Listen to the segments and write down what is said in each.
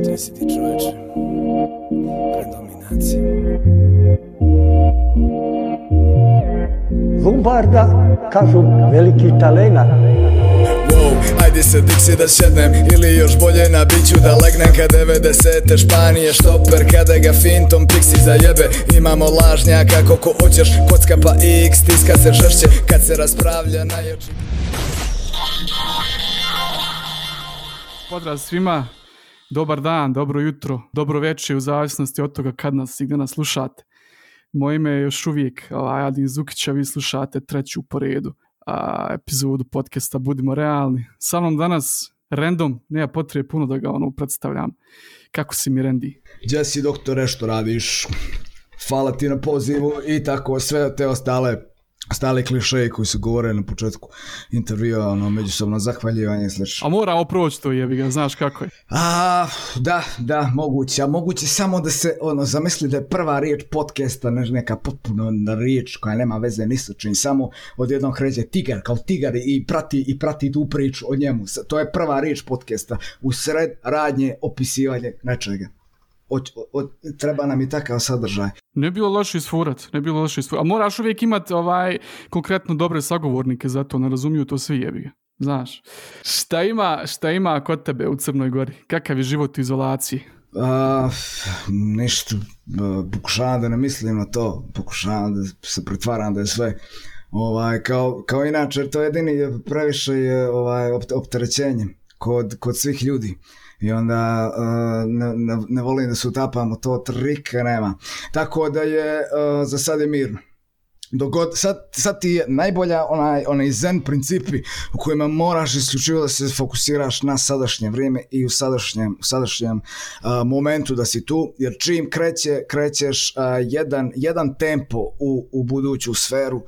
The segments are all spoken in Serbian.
Gdje si ti čoveče? Predominacija. Lombarda, kažu, veliki talenat. Wow, ajde se diksi da sjednem Ili još bolje na biću da legnem Kad 90. Španije štoper Kada ga fintom piksi zajebe Imamo lažnjaka koliko hoćeš Kocka pa x tiska se žešće Kad se raspravlja najjači Pozdrav svima, dobar dan, dobro jutro, dobro večer u zavisnosti od toga kad nas i gdje nas slušate. Moje ime je još uvijek Adin Zukić, a vi slušate treću po redu a, epizodu podcasta Budimo realni. Sa mnom danas random, nema potrebe puno da ga ono predstavljam. Kako si mi Rendi? Gdje si doktore što radiš? Hvala ti na pozivu i tako sve te ostale ostale klišeje koji su govorili na početku intervjua, ono, međusobno zahvaljivanje i slično. A moramo proći to jebi ga, znaš kako je. A, da, da, moguće, a moguće samo da se, ono, zamisli da je prva riječ podcasta, ne, neka potpuno riječ koja nema veze ni sa čim, samo odjednom kreće tigar, kao tigar i prati, i prati tu priču o njemu. To je prva riječ podcasta, u sred radnje, opisivanje nečega. O, o, treba nam i takav sadržaj. Ne bilo loše isfurat, ne bilo loše isfurat. A moraš uvijek imati ovaj, konkretno dobre sagovornike za to, ne razumiju to svi jebi. Znaš, šta ima, šta ima kod tebe u Crnoj Gori? Kakav je život u izolaciji? A, nešto, pokušavam da ne mislim na to, pokušavam da se pretvaram da je sve ovaj, kao, kao inače, to je jedini previše je ovaj, opterećenje kod, kod svih ljudi i onda uh, ne, ne, ne volim da se utapamo to trika nema tako da je uh, za sad je mirno Dogod, sad, sad ti je najbolja onaj, onaj zen principi u kojima moraš isključivo da se fokusiraš na sadašnje vrijeme i u sadašnjem, u sadašnjem uh, momentu da si tu, jer čim kreće, krećeš uh, jedan, jedan tempo u, u buduću sferu,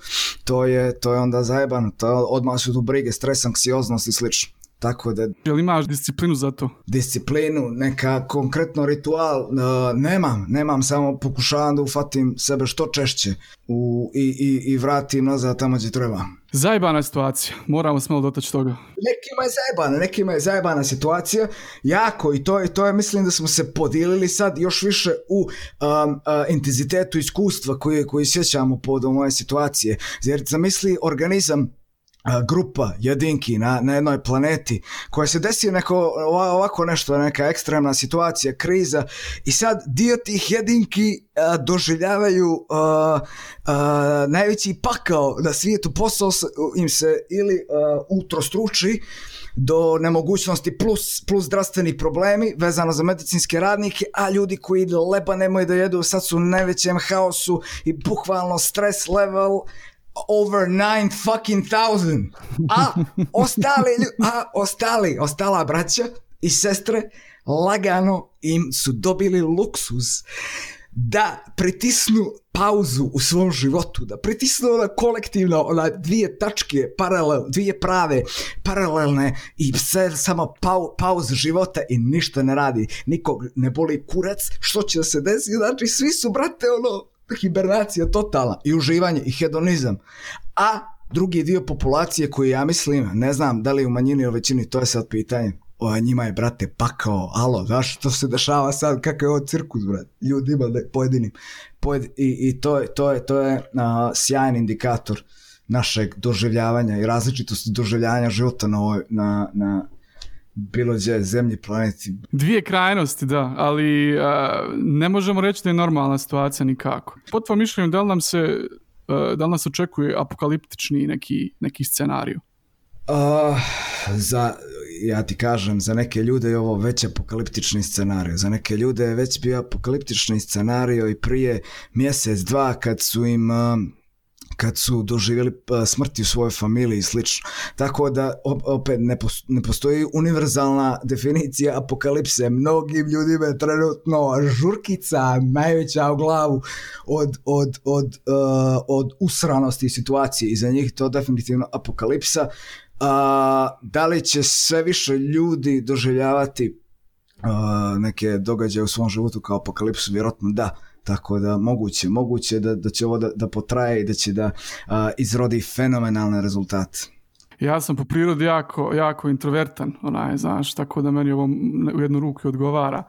to je, to je onda zajebano, to je odmah su tu brige, stres, anksioznost i slično. Tako da... Jel imaš disciplinu za to? Disciplinu, neka konkretno ritual, uh, nemam, nemam, samo pokušavam da ufatim sebe što češće u, i, i, i vratim nazad tamo gdje treba. Zajebana situacija, moramo smelo dotaći toga. Nekima je zajebana, nekima je zajebana situacija, jako i to je, to je mislim da smo se podijelili sad još više u um, uh, intenzitetu iskustva koje, koje sjećamo pod moje situacije. Jer zamisli organizam grupa jedinki na, na jednoj planeti koja se desi neko ovako nešto, neka ekstremna situacija, kriza i sad dio tih jedinki a, doživljavaju a, a, najveći pakao na svijetu, posao im se ili utrostruči do nemogućnosti plus, plus zdravstveni problemi vezano za medicinske radnike, a ljudi koji leba nemoj da jedu sad su u najvećem haosu i bukvalno stres level over nine fucking thousand. A ostali, a ostali, ostala braća i sestre lagano im su dobili luksuz da pritisnu pauzu u svom životu, da pritisnu ona kolektivno, ona dvije tačke, paralel, dvije prave, paralelne i sve samo pau, pauz života i ništa ne radi, nikog ne boli kurac, što će da se desi, znači svi su, brate, ono, hibernacija totalna i uživanje i hedonizam. A drugi dio populacije koji ja mislim, ne znam da li u manjini ili većini, to je sad pitanje. O, njima je, brate, pakao, alo, znaš što se dešava sad, kakav je ovo cirkus, brate, ljudima, ne, pojedinim. Pojed, I i to, to je, to je uh, sjajan indikator našeg doživljavanja i različitosti doživljavanja života na, ovoj, na, na, bilo gdje zemlji, planeti. Dvije krajnosti, da, ali uh, ne možemo reći da je normalna situacija nikako. Po tvojom mišljenju, da li nam se, uh, da li nas očekuje apokaliptični neki, neki scenariju? Uh, za, ja ti kažem, za neke ljude je ovo već apokaliptični scenarij. Za neke ljude je već bio apokaliptični scenarij i prije mjesec, dva, kad su im... Uh, kad su doživjeli smrti u svojoj familiji i slično. Tako da opet ne postoji univerzalna definicija apokalipse. Mnogim ljudima je trenutno žurkica najveća u glavu od, od, od, uh, od usranosti situacije i za njih to definitivno apokalipsa. Uh, da li će sve više ljudi doživljavati uh, neke događaje u svom životu kao apokalipsu? Vjerojatno da. Tako da moguće, moguće da, da će ovo da, da potraje i da će da a, izrodi fenomenalne rezultate. Ja sam po prirodi jako, jako introvertan, onaj, znaš, tako da meni ovo u jednu ruku odgovara.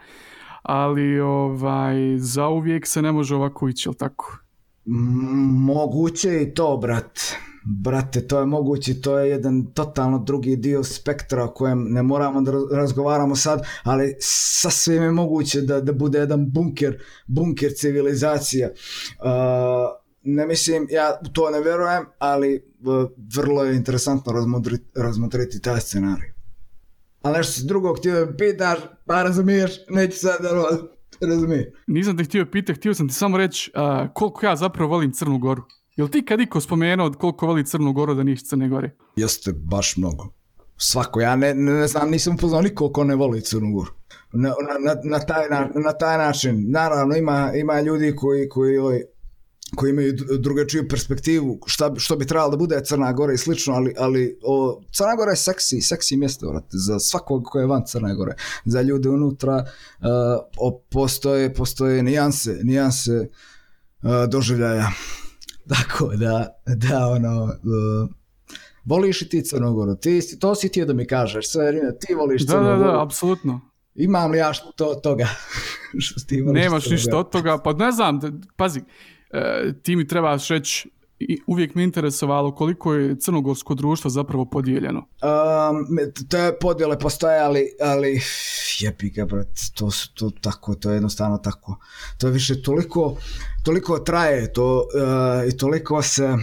Ali ovaj, za uvijek se ne može ovako ići, jel tako? Moguće i to, brat. Brate, to je moguće, to je jedan totalno drugi dio spektra o kojem ne moramo da razgovaramo sad, ali sasvim je moguće da, da bude jedan bunker, bunker civilizacija. Uh, ne mislim, ja u to ne verujem, ali vrlo je interesantno razmotriti, razmotriti taj scenarij. Ali nešto drugog htio da pitaš, pa razumiješ, neću sad da razumiješ. Nisam te htio pitati, htio sam ti samo reći uh, koliko ja zapravo volim Crnu Goru. Jel ti kad iko spomenuo koliko voli Crnu Goru da niš Crne Gore? Jeste, baš mnogo. Svako, ja ne, ne znam, nisam upoznao niko ko ne voli Crnu Goru. Na, na, na, taj, na, na taj način. Naravno, ima, ima ljudi koji, koji koji imaju drugačiju perspektivu, šta, što bi trebalo da bude Crna Gora i slično, ali, ali o, Crna Gora je seksi, seksi mjesto, vrat, za svakog ko je van Crne Gore. Za ljude unutra uh, o, postoje, postoje nijanse, nijanse uh, doživljaja. Tako da, da ono, uh, voliš i ti Crnogoru, ti, to si ti da mi kažeš, sve vrijeme, ti voliš da, Crnogoru. Da, da, apsolutno. Imam li ja što toga? što ti Nemaš ništa od toga, pa ne znam, pazi, ti mi trebaš reći uvijek me interesovalo koliko je crnogorsko društvo zapravo podijeljeno. Um, te podjele postoje, ali, ali jebi ga, brat, to su to tako, to je jednostavno tako. To je više toliko, toliko traje to uh, i toliko se uh,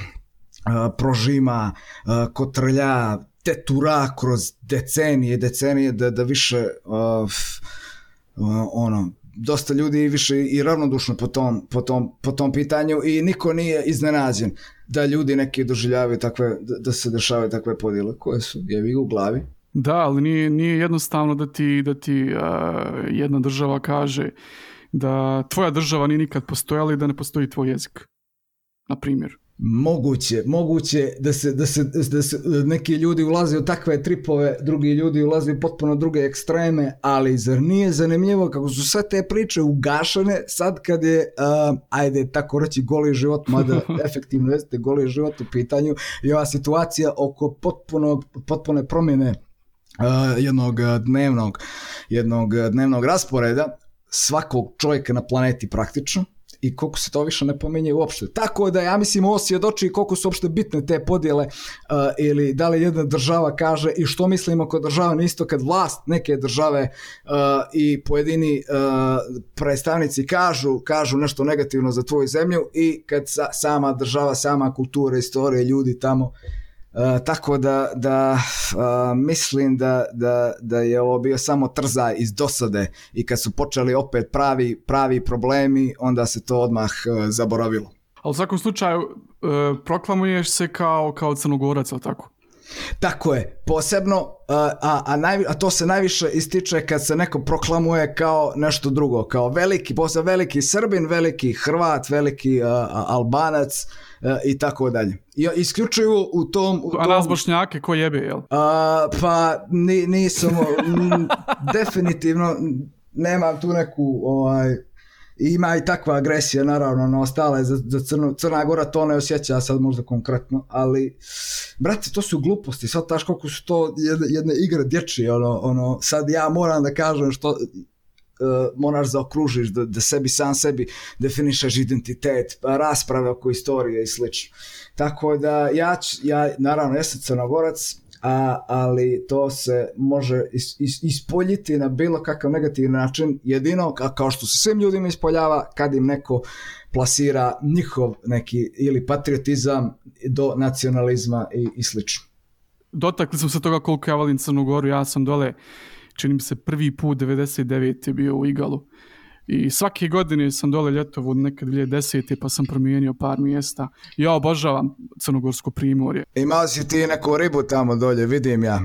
prožima, uh, kotrlja, tetura kroz decenije, decenije da, da više ono, dosta ljudi više i ravnodušno po tom, po tom, po tom pitanju i niko nije iznenađen da ljudi neki doživljavaju takve, da, da se dešavaju takve podjele koje su jevi u glavi. Da, ali nije, nije jednostavno da ti, da ti uh, jedna država kaže da tvoja država nije nikad postojala i da ne postoji tvoj jezik, na primjer moguće, moguće da se, da se, da se neki ljudi ulaze u takve tripove, drugi ljudi ulaze u potpuno druge ekstreme, ali zar nije zanimljivo kako su sve te priče ugašane sad kad je, uh, ajde tako reći, goli život, mada efektivno jeste goli život u pitanju i ova situacija oko potpuno, potpune promjene uh, jednog dnevnog, jednog dnevnog rasporeda svakog čovjeka na planeti praktično, i koliko se to više ne pominje uopšte. Tako da ja mislim ovo svjedoči koliko su uopšte bitne te podjele uh, ili da li jedna država kaže i što mislimo kod država na isto kad vlast neke države uh, i pojedini uh, predstavnici kažu kažu nešto negativno za tvoju zemlju i kad sa, sama država, sama kultura, istorija, ljudi tamo Uh, tako da, da uh, mislim da, da, da je ovo bio samo trzaj iz dosade i kad su počeli opet pravi, pravi problemi, onda se to odmah uh, zaboravilo. Ali u svakom slučaju proklamuješ se kao, kao crnogorac, ali tako? Tako je, posebno, a, a, najvi, a to se najviše ističe kad se neko proklamuje kao nešto drugo, kao veliki, posebno veliki Srbin, veliki Hrvat, veliki a, a, Albanac, i tako dalje. I isključuju u tom... U tom... A nas bošnjake ko jebe, jel? A, pa ni, nisam, definitivno nemam tu neku ovaj, ima i takva agresija naravno na ostale za, za Crnu, Crna Gora to ne osjeća sad možda konkretno, ali brate to su gluposti, sad taš koliko su to jedne, jedne igre dječje, ono, ono, sad ja moram da kažem što moraš zaokružiš, da, da sebi sam sebi definišeš identitet, pa rasprave oko istorije i slično. Tako da ja, ja naravno jesam crnogorac, a, ali to se može is, is, ispoljiti na bilo kakav negativni način, jedino ka, kao što se svim ljudima ispoljava kad im neko plasira njihov neki ili patriotizam do nacionalizma i, i slično. Dotakli smo se toga koliko ja volim Crnu Goru, ja sam dole čini mi se prvi put 99. je bio u Igalu. I svake godine sam dole ljetovo nekad 2010. pa sam promijenio par mjesta. Ja obožavam crnogorsko primorje. Imao si ti neku ribu tamo dolje, vidim ja.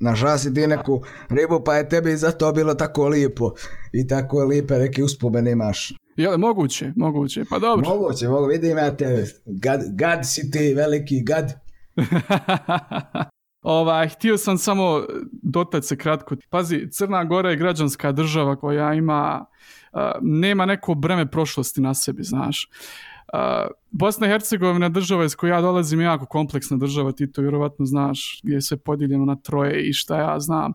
Našao si ti neku ribu pa je tebi zato bilo tako lijepo. I tako lijepe neke uspomene imaš. Je moguće, moguće, pa dobro. Moguće, mogu, vidim ja tebe. Gad, gad si ti, veliki gad. Ovaj, htio sam samo dotać se kratko. Pazi, Crna Gora je građanska država koja ima, uh, nema neko breme prošlosti na sebi, znaš. Uh, Bosna i Hercegovina država iz koje ja dolazim je jako kompleksna država, ti to vjerovatno znaš, gdje je sve podijeljeno na troje i šta ja znam.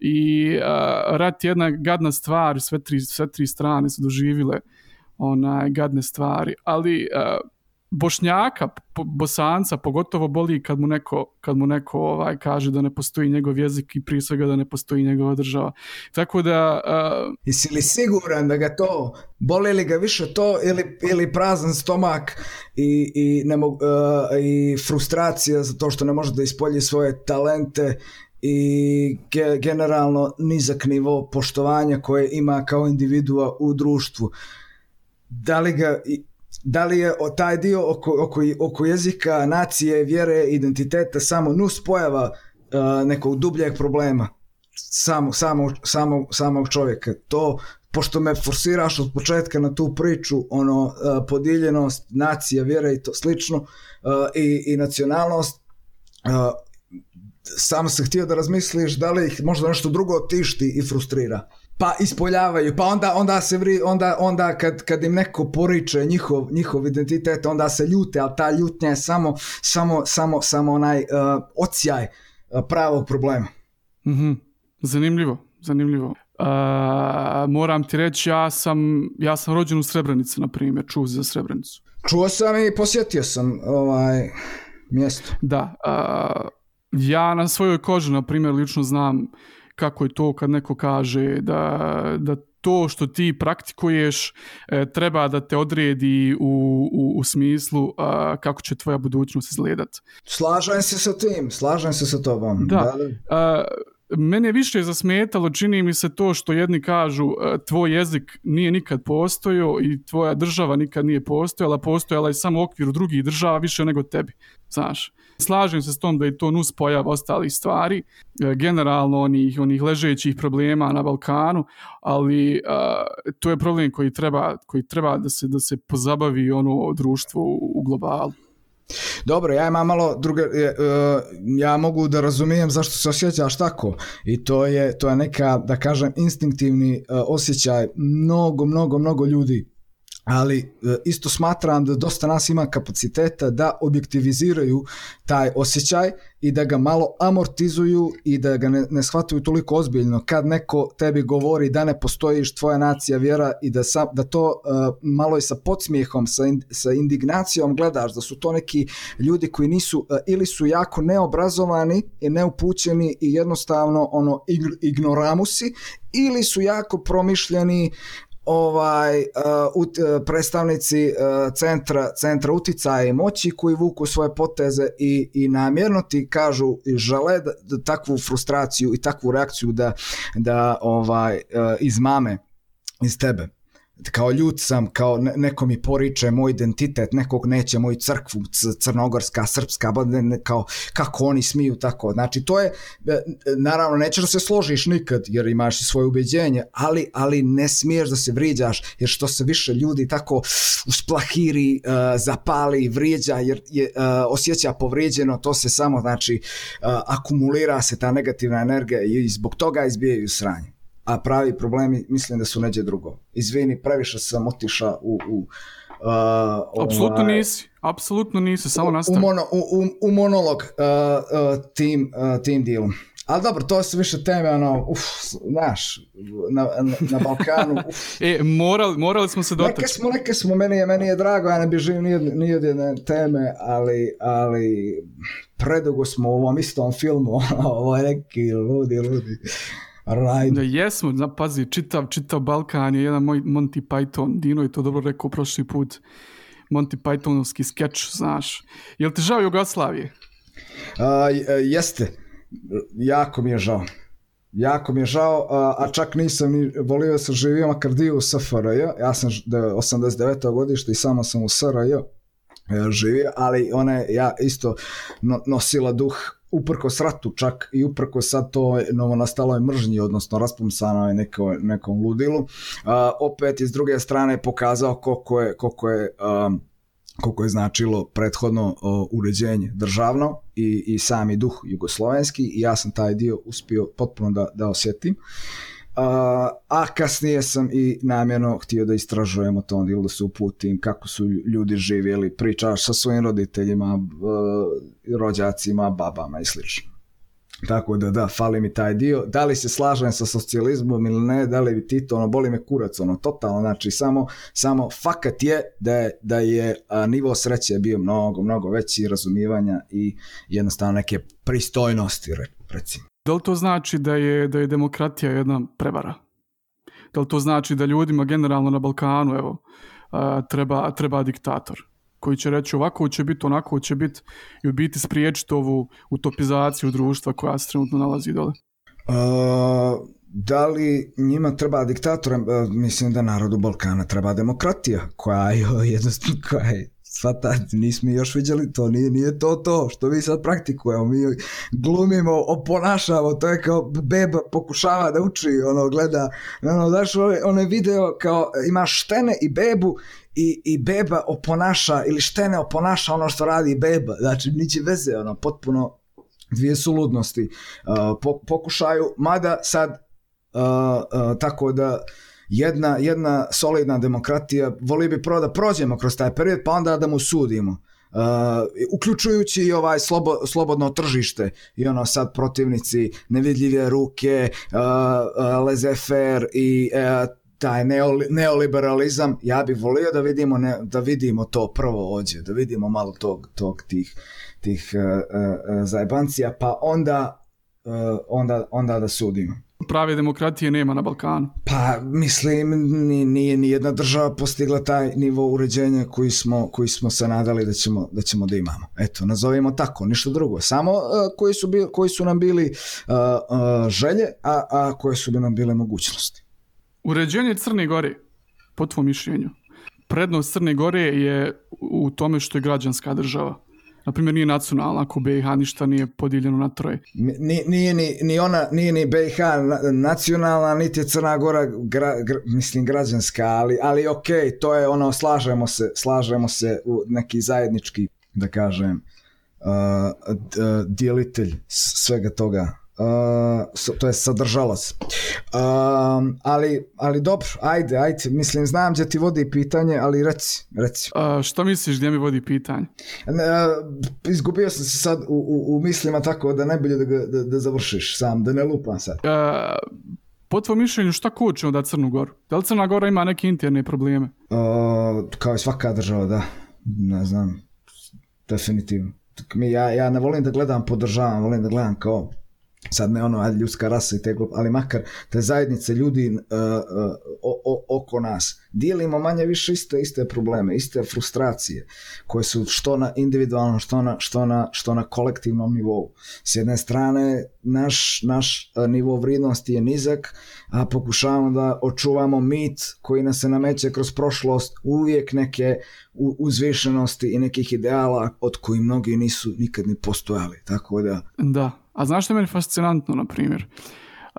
I uh, rat je jedna gadna stvar, sve tri, sve tri strane su doživile onaj gadne stvari, ali uh, Bošnjaka, Bosanca, pogotovo boli kad mu neko, kad mu neko ovaj, kaže da ne postoji njegov jezik i prije svega da ne postoji njegova država. Tako da... Uh... Jesi li siguran da ga to, boli li ga više to ili, ili prazan stomak i, i, ne uh, i frustracija za to što ne može da ispolji svoje talente i ge, generalno nizak nivo poštovanja koje ima kao individua u društvu. Da li ga da li je taj dio oko, oko, oko jezika, nacije, vjere, identiteta samo nus pojava uh, nekog dubljeg problema samo, samo, samo, samog čovjeka. To, pošto me forsiraš od početka na tu priču, ono, uh, podijeljenost, nacija, vjera i to slično, uh, i, i nacionalnost, uh, sam sam htio da razmisliš da li ih možda nešto drugo tišti i frustrira pa ispoljavaju, pa onda, onda se vri, onda, onda kad, kad im neko poriče njihov, njihov identitet, onda se ljute, ali ta ljutnja je samo, samo, samo, samo onaj uh, ocijaj uh, pravog problema. Mm -hmm. Zanimljivo, zanimljivo. Uh, moram ti reći, ja sam, ja sam rođen u Srebrenici, na primjer, čuo za Srebrenicu. Čuo sam i posjetio sam ovaj mjesto. Da, uh, ja na svojoj koži, na primjer, lično znam kako je to kad neko kaže da, da to što ti praktikuješ e, treba da te odredi u, u, u smislu a, kako će tvoja budućnost izgledat. Slažem se sa tim, slažem se sa tobom. Da. da a, mene više zasmetalo, čini mi se to što jedni kažu tvoj jezik nije nikad postojao i tvoja država nikad nije postojala, postojala je samo u okviru drugih država više nego tebi, znaš. Slažem se s tom da je to nus pojav ostalih stvari, e, generalno onih, onih ležećih problema na Balkanu, ali uh, to je problem koji treba, koji treba da se da se pozabavi ono društvo u, globalu. Dobro, ja imam malo druge, e, ja mogu da razumijem zašto se osjećaš tako i to je, to je neka, da kažem, instinktivni osjećaj mnogo, mnogo, mnogo ljudi ali e, isto smatram da dosta nas ima kapaciteta da objektiviziraju taj osjećaj i da ga malo amortizuju i da ga ne, ne shvataju toliko ozbiljno. Kad neko tebi govori da ne postojiš tvoja nacija vjera i da, sa, da to uh, malo i sa podsmijehom sa, in, sa indignacijom gledaš da su to neki ljudi koji nisu uh, ili su jako neobrazovani i neupućeni i jednostavno ono ignoramusi ili su jako promišljeni ovaj uh, ut, uh, predstavnici uh, centra centra uticaja i moći koji vuku svoje poteze i, i namjerno ti kažu i žele da, da takvu frustraciju i takvu reakciju da da ovaj uh, izmame iz tebe kao ljud sam, kao neko mi poriče moj identitet, nekog neće moju crkvu, crnogorska, srpska, kao kako oni smiju tako. Znači to je, e, naravno nećeš da se složiš nikad jer imaš svoje ubeđenje, ali, ali ne smiješ da se vriđaš jer što se više ljudi tako usplahiri, uh, zapali, vrijeđa jer je uh, osjeća povrijeđeno, to se samo znači akumulira se ta negativna energija i zbog toga izbijaju sranje a pravi problemi mislim da su neđe drugo. Izvini, previše sam otiša u... u uh, apsolutno ovaj, nisi, apsolutno nisi, samo nastavi. U, mono, u, u, u monolog uh, uh, tim, uh, tim dilom. Ali dobro, to su više teme, ono, uf, znaš, na, na, na Balkanu, uf. e, morali, morali smo se dotaći. Neke smo, neke smo, meni je, meni je drago, ja ne bježim ni, ni od jedne teme, ali, ali predugo smo u ovom istom filmu, ovo je neki ludi, ludi. Rajde. Da, jesmo, na, pazi, čitav, čitav Balkan je jedan moj Monty Python, Dino je to dobro rekao prošli put, Monty Pythonovski skeč, znaš. Jel ti žao Jugoslavije? A, jeste, jako mi je žao. Jako mi je žao, a, a čak nisam ni volio da sam živio makar dio u SFRJ, ja sam 89. godište i samo sam u SRJ e, živio, ali ona je ja isto nosila duh uprko sratu čak i uprko sad to novo nastalo je mržnji, odnosno raspomsano je neko, nekom ludilu, uh, opet iz druge strane pokazao koliko je, koliko je um, koliko je značilo prethodno o, uređenje državno i, i sami duh jugoslovenski i ja sam taj dio uspio potpuno da, da osjetim. A, a kasnije sam i namjerno htio da istražujem o tom ili da se uputim kako su ljudi živjeli, pričaš sa svojim roditeljima, rođacima, babama i slično. Tako da da, fali mi taj dio. Da li se slažem sa socijalizmom ili ne, da li ti to, ono, boli me kurac, ono, totalno, znači, samo, samo fakat je da je, da je a, nivo sreće bio mnogo, mnogo veći razumijevanja i jednostavno neke pristojnosti, recimo. Da li to znači da je, da je demokratija jedna prevara? Da li to znači da ljudima generalno na Balkanu, evo, a, treba, treba diktator? koji će reći ovako će biti, onako će biti i u biti spriječiti ovu utopizaciju društva koja se trenutno nalazi dole? Uh, da li njima treba diktator? Uh, mislim da narodu Balkana treba demokratija koja je jednostavno koja je Svata, nismo još vidjeli to, nije, nije to to što vi sad praktikujemo, mi glumimo, oponašamo, to je kao beba pokušava da uči, ono, gleda, ono, znaš, one video kao imaš štene i bebu i, i beba oponaša ili štene oponaša ono što radi beba, znači niće veze, ono, potpuno dvije suludnosti. Uh, po, pokušaju, mada sad uh, uh, tako da jedna, jedna solidna demokratija, voli bi prvo da prođemo kroz taj period, pa onda da mu sudimo. Uh, uključujući i ovaj slobo, slobodno tržište i ono sad protivnici nevidljive ruke uh, uh, i uh, taj neoli, neoliberalizam, ja bih volio da vidimo, ne, da vidimo to prvo ođe, da vidimo malo tog, tog tih, tih uh, uh, zajebancija, pa onda, uh, onda, onda da sudimo. Prave demokratije nema na Balkanu. Pa mislim nije ni jedna država postigla taj nivo uređenja koji smo koji smo se nadali da ćemo da ćemo da imamo. Eto, nazovimo tako, ništa drugo. Samo uh, koji su bili, koji su nam bili uh, uh, želje, a a koje su bi nam bile mogućnosti. Uređenje Crne Gore, po tvom mišljenju, prednost Crne Gore je u tome što je građanska država. Naprimjer, nije nacionalna, ako BiH ništa nije podijeljeno na troje. Nije, nije, ni, ni ona, nije ni BiH nacionalna, niti je Crna Gora, gra, gra, mislim, građanska, ali, ali ok, to je ono, slažemo se, slažemo se u neki zajednički, da kažem, uh, dijelitelj svega toga uh, to je sadržalac. Uh, ali, ali dobro, ajde, ajde, mislim, znam gdje ti vodi pitanje, ali reci, reci. Uh, što misliš gdje mi vodi pitanje? Uh, izgubio sam se sad u, u, u mislima tako da najbolje da, da, da završiš sam, da ne lupam sad. Uh, po tvojom mišljenju šta koče da Crnu Goru? Da li Crna Gora ima neke interne probleme? Uh, kao i svaka država, da. Ne znam, definitivno. Ja, ja ne volim da gledam podržavam, volim da gledam kao sad ne ono ljudska rasa i te glup, ali makar te zajednice ljudi uh, uh, o, o, oko nas dijelimo manje više iste iste probleme, iste frustracije koje su što na individualnom, što na, što na, što na kolektivnom nivou. S jedne strane naš, naš uh, nivo vridnosti je nizak, a pokušavamo da očuvamo mit koji nas se nameće kroz prošlost uvijek neke uzvišenosti i nekih ideala od koji mnogi nisu nikad ni postojali. Tako da... Da, A znaš što je meni fascinantno, na primjer?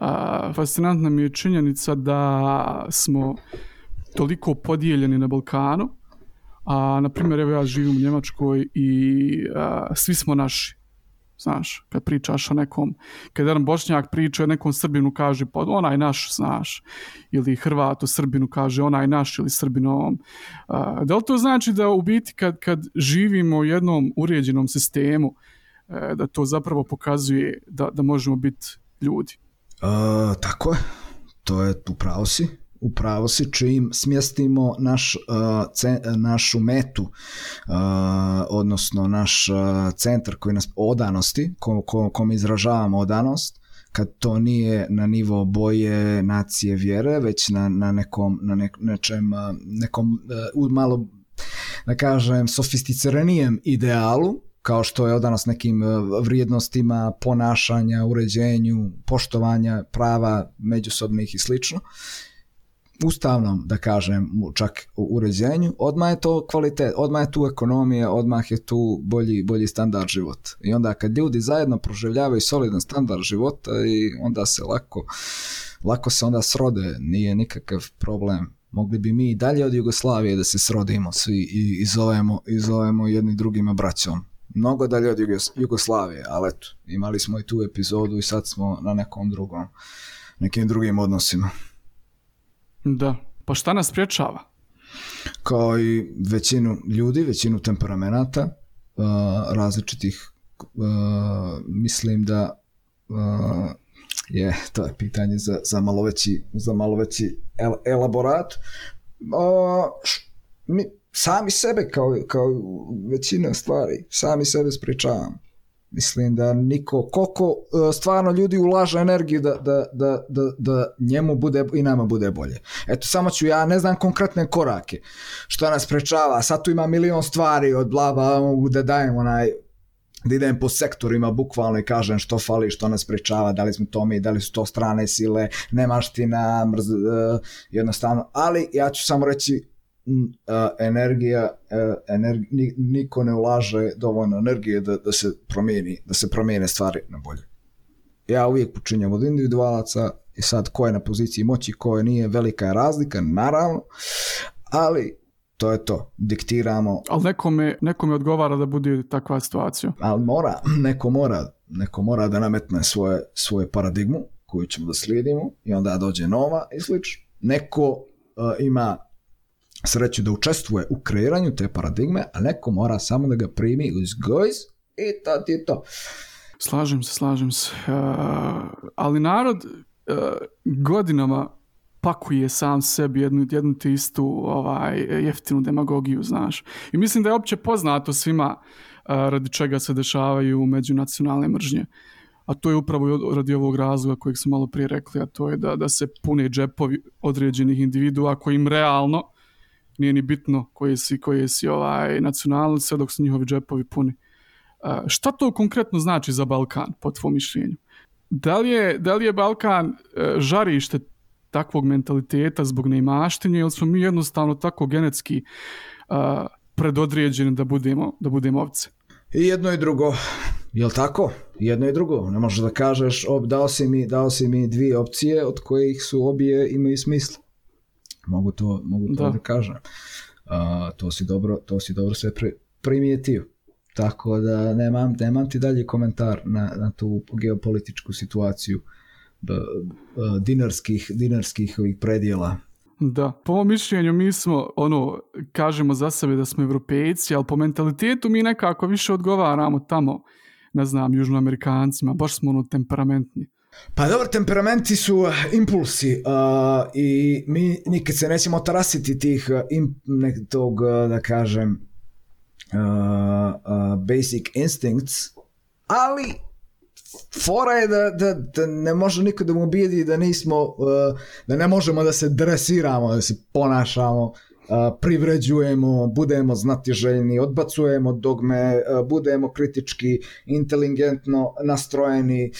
Uh, fascinantna mi je činjenica da smo toliko podijeljeni na Balkanu, a na primjer evo ja živim u Njemačkoj i a, svi smo naši znaš, kad pričaš o nekom kad jedan bošnjak priča o nekom srbinu kaže pa onaj naš, znaš ili Hrvat o srbinu kaže onaj naš ili srbinom a, da li to znači da u biti kad, kad živimo u jednom uređenom sistemu E, da to zapravo pokazuje da, da možemo biti ljudi. Uh, tako je, to je upravo si upravo si čim smjestimo naš, uh, ce, našu metu uh, odnosno naš uh, centar koji nas odanosti kom, kom, kom izražavamo odanost kad to nije na nivo boje nacije vjere već na, na nekom na nek, nečem nekom uh, malo da kažem sofisticiranijem idealu kao što je odanost nekim e, vrijednostima, ponašanja, uređenju, poštovanja prava međusobnih i slično, ustavnom, da kažem, čak u uređenju, odmah je to kvalitet, odmah je tu ekonomija, odmah je tu bolji, bolji standard života. I onda kad ljudi zajedno proživljavaju solidan standard života i onda se lako, lako se onda srode, nije nikakav problem. Mogli bi mi i dalje od Jugoslavije da se srodimo svi i, i zovemo, i zovemo jedni drugima braćom mnogo dalje od Jugoslavije, ali eto, imali smo i tu epizodu i sad smo na nekom drugom nekim drugim odnosima. Da. Pa šta nas priječava? Kao i većinu ljudi, većinu temperamenata, uh, različitih, uh, mislim da uh, je, to je pitanje za, za malo veći, za malo veći el, elaborat. Uh, š, mi, sami sebe kao, kao većina stvari, sami sebe spričavam. Mislim da niko, koliko uh, stvarno ljudi ulaže energiju da, da, da, da, da njemu bude i nama bude bolje. Eto, samo ću, ja ne znam konkretne korake, što nas sprečava, sad tu ima milion stvari od bla, bla, mogu da dajem onaj, da idem po sektorima bukvalno i kažem što fali, što nas sprečava, da li smo to mi, da li su to strane sile, nemaština, mrz, uh, jednostavno, ali ja ću samo reći energija, energi, niko ne ulaže dovoljno energije da, da se promijeni, da se promijene stvari na bolje. Ja uvijek počinjam od individualaca i sad ko je na poziciji moći, ko je nije, velika je razlika, naravno, ali to je to, diktiramo. Ali nekome, nekome odgovara da bude takva situacija. Ali mora, neko mora, neko mora da nametne svoje, svoje paradigmu koju ćemo da slijedimo i onda dođe nova i slično. Neko uh, ima sreću da učestvuje u kreiranju te paradigme, a neko mora samo da ga primi uz gojz i to ti je to. Slažem se, slažem se. Uh, ali narod uh, godinama pakuje sam sebi jednu, jednu te istu ovaj, jeftinu demagogiju, znaš. I mislim da je opće poznato svima uh, radi čega se dešavaju međunacionalne mržnje. A to je upravo radi ovog razloga kojeg smo malo prije rekli, a to je da, da se pune džepovi određenih individua koji im realno nije ni bitno koji si, koji si ovaj, nacionalni, sve dok su njihovi džepovi puni. Uh, šta to konkretno znači za Balkan, po tvom mišljenju? Da li je, da li je Balkan uh, žarište takvog mentaliteta zbog neimaštenja ili smo mi jednostavno tako genetski uh, predodređeni da budemo, da budemo ovce? I jedno i drugo. Jel tako? Jedno i drugo. Ne možeš da kažeš, ob, dao, si mi, dao si mi dvije opcije od kojih su obje imaju smisla. Mogu to, mogu to da, da kažem. Uh, to si dobro, to si dobro sve pri, primijetio. Tako da nemam, nemam ti dalje komentar na, na tu geopolitičku situaciju dinarskih, dinarskih ovih predjela. Da, po mom mišljenju mi smo, ono, kažemo za sebe da smo evropejci, ali po mentalitetu mi nekako više odgovaramo tamo, ne znam, južnoamerikancima, baš smo ono temperamentni. Pa dobro, temperamenti su impulsi uh, i mi nikad se nećemo tarasiti tih im, nek, tog, da kažem, uh, uh, basic instincts, ali fora je da, da, da ne može niko da mu ubijedi da nismo, uh, da ne možemo da se dresiramo, da se ponašamo, privređujemo, budemo znatiželjni, odbacujemo dogme, budemo kritički, inteligentno nastrojeni,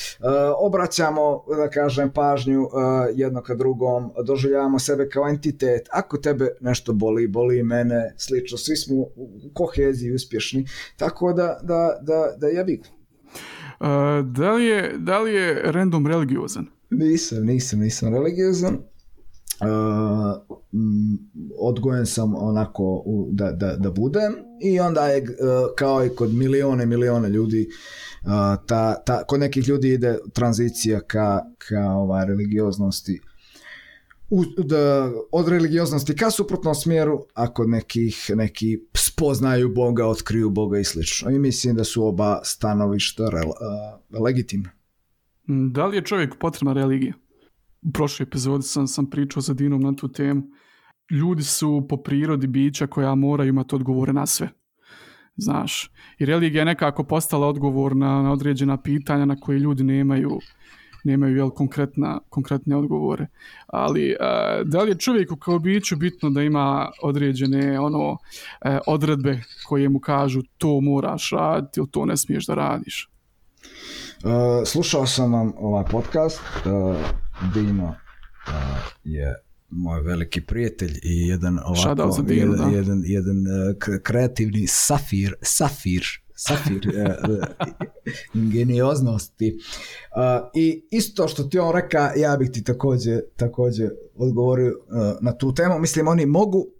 obraćamo, da kažem, pažnju jedno ka drugom, doživljavamo sebe kao entitet. Ako tebe nešto boli, boli i mene, slično, svi smo u koheziji uspješni, tako da, da, da, da jebi Uh, da, li je, da li je random religiozan? Nisam, nisam, nisam religiozan. Uh, odgojen sam onako u, da, da, da budem i onda je uh, kao i kod milione milione ljudi uh, ta, ta, kod nekih ljudi ide tranzicija ka, ka ovaj, religioznosti u, da, od religioznosti ka suprotnom smjeru, a kod nekih neki spoznaju Boga, otkriju Boga i slično. I mislim da su oba stanovišta rel, uh, legitimne. Da li je čovjek potrebna religija? U prošloj epizodi sam, sam pričao sa Dinom na tu temu. Ljudi su po prirodi bića koja moraju imati odgovore na sve. Znaš, i religija je nekako postala odgovor na, na određena pitanja na koje ljudi nemaju nemaju jel, konkretna, konkretne odgovore. Ali a, da li je čovjeku kao biću bitno da ima određene ono e, odredbe koje mu kažu to moraš raditi ili to ne smiješ da radiš? Uh, slušao sam vam ovaj podcast. Uh, Dino uh, je moj veliki prijatelj i jedan ovako Dino, jedan, da. jedan, jedan uh, kreativni safir, safir safir uh, ingenioznosti. Uh, I isto što ti on reka, ja bih ti takođe, takođe odgovorio na tu temu. Mislim, oni mogu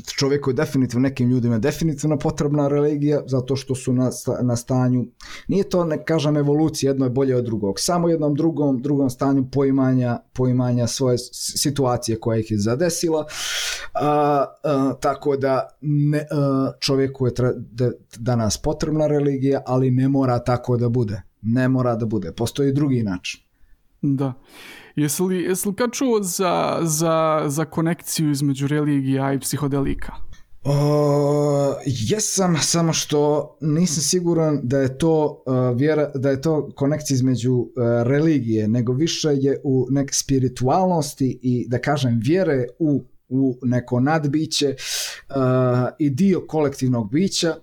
čovjeku je definitivno, nekim ljudima je definitivno potrebna religija, zato što su na, na stanju, nije to, ne kažem, evolucija, jedno je bolje od drugog, samo jednom drugom, drugom stanju poimanja, poimanja svoje situacije koja ih je zadesila, a, a, tako da ne, a, čovjeku je tre, da, danas potrebna religija, ali ne mora tako da bude. Ne mora da bude. Postoji drugi način. Da. Jesi li, jesi li kad čuo za, za, za konekciju između religija i psihodelika? O, jesam, samo što nisam siguran da je to uh, vjera, da je to konekcija između uh, religije, nego više je u nek spiritualnosti i da kažem vjere u u neko nadbiće uh, i dio kolektivnog bića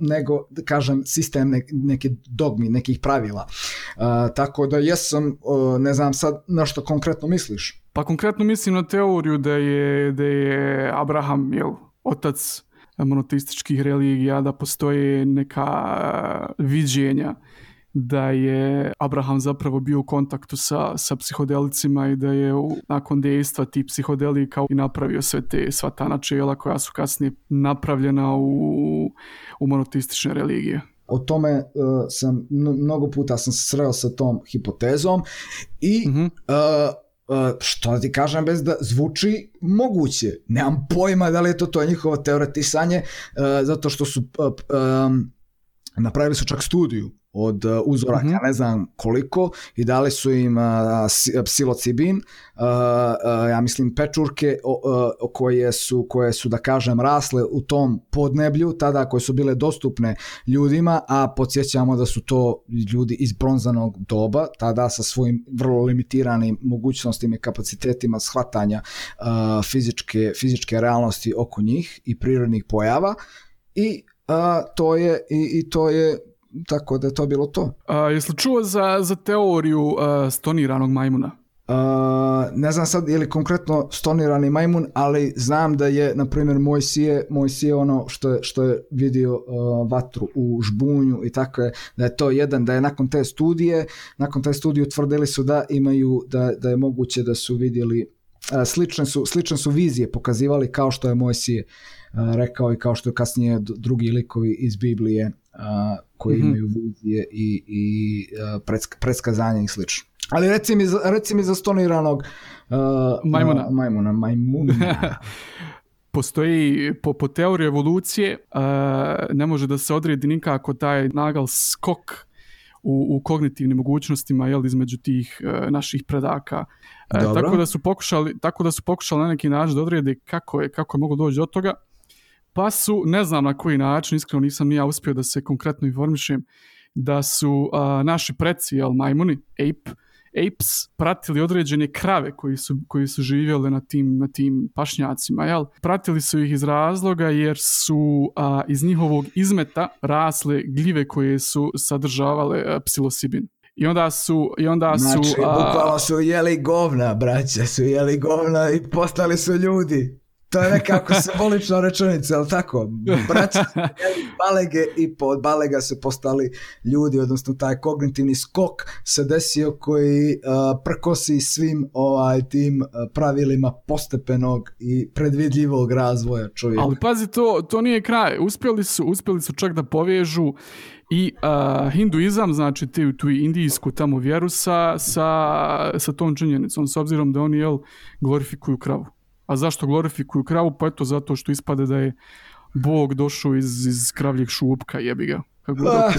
nego da kažem sistem ne, neke dogmi, nekih pravila. Tako da jesam, ne znam sad na što konkretno misliš. Pa konkretno mislim na teoriju da je, da je Abraham jel, otac monoteističkih religija, da postoje neka viđenja da je Abraham zapravo bio u kontaktu sa, sa psihodelicima i da je u, nakon dejstva tih psihodelika i napravio sve te, sva ta načela koja su kasnije napravljena u, u monoteistične religije. O tome uh, sam, mnogo puta sam se sreo sa tom hipotezom i mm -hmm. uh, Uh, što da ti kažem bez da zvuči moguće. Nemam pojma da li je to to njihovo teoretisanje, uh, zato što su uh, um, napravili su čak studiju od uh, uzoraka, mm -hmm. ne znam koliko, i dali su im psilocibin, uh, uh, ja mislim pečurke koje su, koje su, da kažem, rasle u tom podneblju, tada koje su bile dostupne ljudima, a podsjećamo da su to ljudi iz bronzanog doba, tada sa svojim vrlo limitiranim mogućnostima i kapacitetima shvatanja fizičke, fizičke realnosti oko njih i prirodnih pojava i a, to je i, i to je tako da je to bilo to. A, jesi čuo za, za teoriju a, stoniranog majmuna? Uh, ne znam sad je li konkretno stonirani majmun, ali znam da je, na primjer, moj sije, moj sije ono što je, što je vidio uh, vatru u žbunju i tako je, da je to jedan, da je nakon te studije, nakon te studije utvrdili su da imaju, da, da je moguće da su vidjeli, slične su, slične su vizije pokazivali kao što je moj sije uh, rekao i kao što je kasnije drugi likovi iz Biblije koji mm -hmm. imaju vizije i, i uh, predskazanja i slično. Ali reci mi, reci mi za stoniranog uh, majmuna. Uh, majmuna, majmuna. Postoji, po, po teoriji evolucije, uh, ne može da se odredi nikako taj nagal skok u, u kognitivnim mogućnostima jel, između tih uh, naših predaka. Uh, tako da su pokušali tako da su pokušali na neki način da odrede kako je kako je moglo doći do toga pa su, ne znam na koji način, iskreno nisam ni ja uspio da se konkretno informišem, da su a, naši preci, jel, majmuni, ape, apes, pratili određene krave koji su, koji su živjeli na tim, na tim pašnjacima, jel? Pratili su ih iz razloga jer su a, iz njihovog izmeta rasle gljive koje su sadržavale a, psilosibin. I onda su... I onda znači, su, a... bukvalno su jeli govna, braće, su jeli govna i postali su ljudi. To je nekako simbolična rečenica, ali tako? Braća balege i pod balega su postali ljudi, odnosno taj kognitivni skok se desio koji uh, prkosi svim ovaj tim uh, pravilima postepenog i predvidljivog razvoja čovjeka. Ali pazi, to, to nije kraj. Uspjeli su, uspjeli su čak da povežu i uh, hinduizam, znači tu, tu indijsku tamo vjeru sa, sa, sa tom činjenicom, s obzirom da oni jel, glorifikuju kravu. A zašto glorifikuju kravu? Pa eto zato što ispade da je Bog došao iz, iz kravljeg šupka, jebi ga. Kako da ah,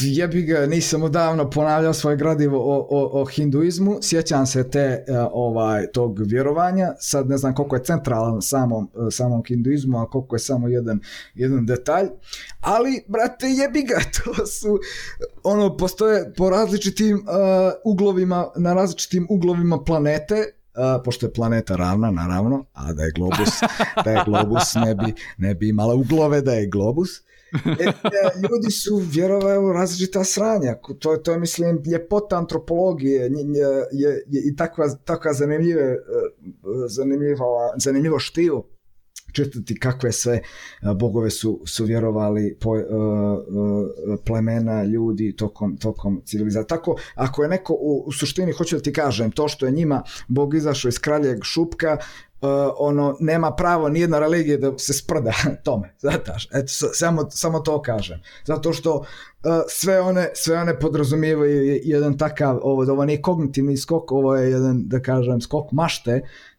jebi ga, nisam odavno ponavljao svoje gradivo o, o, o hinduizmu, sjećam se te uh, ovaj tog vjerovanja, sad ne znam koliko je centralan samom, uh, samom hinduizmu, a koliko je samo jedan, jedan detalj, ali, brate, jebi ga, to su, ono, postoje po različitim uh, uglovima, na različitim uglovima planete, Uh, pošto je planeta ravna, naravno, a da je globus, da je globus ne bi, ne bi imala uglove da je globus. E, e, ljudi su vjerovali u različita sranja. To, to je, mislim, ljepota antropologije je, je, je, i takva, takva zanimljive, zanimljiva, zanimljivo štivo čitati kakve sve bogove su, su vjerovali po, uh, uh, plemena, ljudi tokom, tokom civilizacije. Tako, ako je neko u, u suštini, hoću da ti kažem, to što je njima bog izašao iz kraljeg šupka, ono, nema pravo nijedna religija da se sprda tome, zataš, eto, samo, samo to kažem, zato što uh, sve one, sve one podrazumijevaju jedan takav, ovo, ovo nije kognitivni skok, ovo je jedan, da kažem, skok mašte, uh,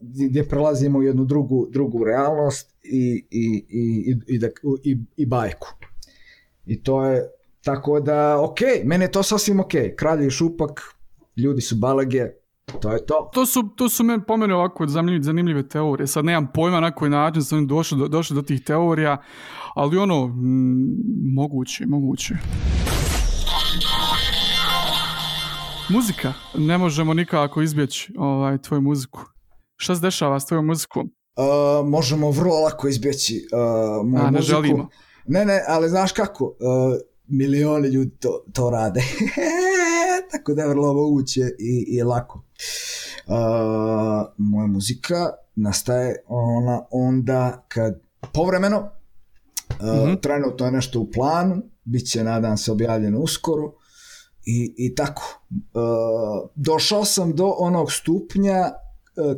gdje prelazimo u jednu drugu, drugu realnost i, i, i, i, da, i, i bajku. I to je, tako da, ok, mene je to sasvim ok, kralj i šupak, ljudi su balage, to je to. To su, to su men, po mene ovako zanimljive, zanimljive teorije. Sad nemam pojma na koji način oni došli do, došli do tih teorija, ali ono, m, moguće, moguće. Muzika. Ne možemo nikako izbjeći ovaj, tvoju muziku. Šta se dešava s tvojom muzikom? Uh, možemo vrlo lako izbjeći uh, moju A, ne muziku. želimo. Ne, ne, ali znaš kako? Uh, milioni ljudi to, to rade. Tako da je vrlo moguće i, i lako. Uh, moja muzika nastaje ona onda kad povremeno uh, mm -hmm. trenutno je nešto u planu, bit će nadam se objavljeno uskoro i, i tako. Uh, došao sam do onog stupnja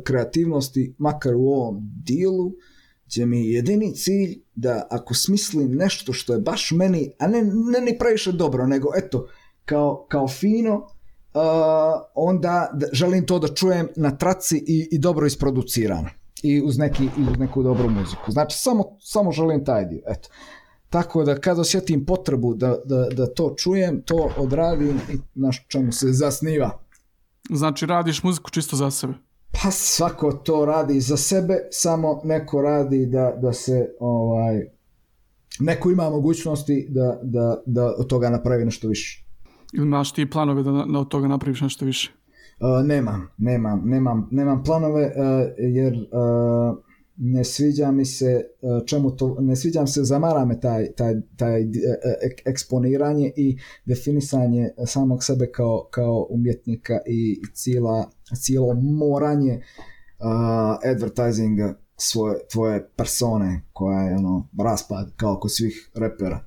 kreativnosti, makar u ovom dilu, gdje mi je jedini cilj da ako smislim nešto što je baš meni, a ne, ne ni previše dobro, nego eto, kao, kao fino, uh, onda da, želim to da čujem na traci i, i dobro isproducirano. I uz, neki, uz neku dobru muziku. Znači, samo, samo želim taj dio. Eto. Tako da kad osjetim potrebu da, da, da to čujem, to odradim i na čemu se zasniva. Znači, radiš muziku čisto za sebe? Pa svako to radi za sebe, samo neko radi da, da se ovaj neko ima mogućnosti da, da, da od toga napravi nešto više. Ili imaš ti planove da, da od toga napraviš nešto više? Uh, nemam, nemam, nemam, nemam planove uh, jer uh, ne sviđa mi se čemu to, ne sviđa mi se, zamara me taj, taj, taj eksponiranje i definisanje samog sebe kao, kao umjetnika i cijela, cijelo moranje uh, advertisinga svoje, tvoje persone koja je ono raspad kao kod svih repera.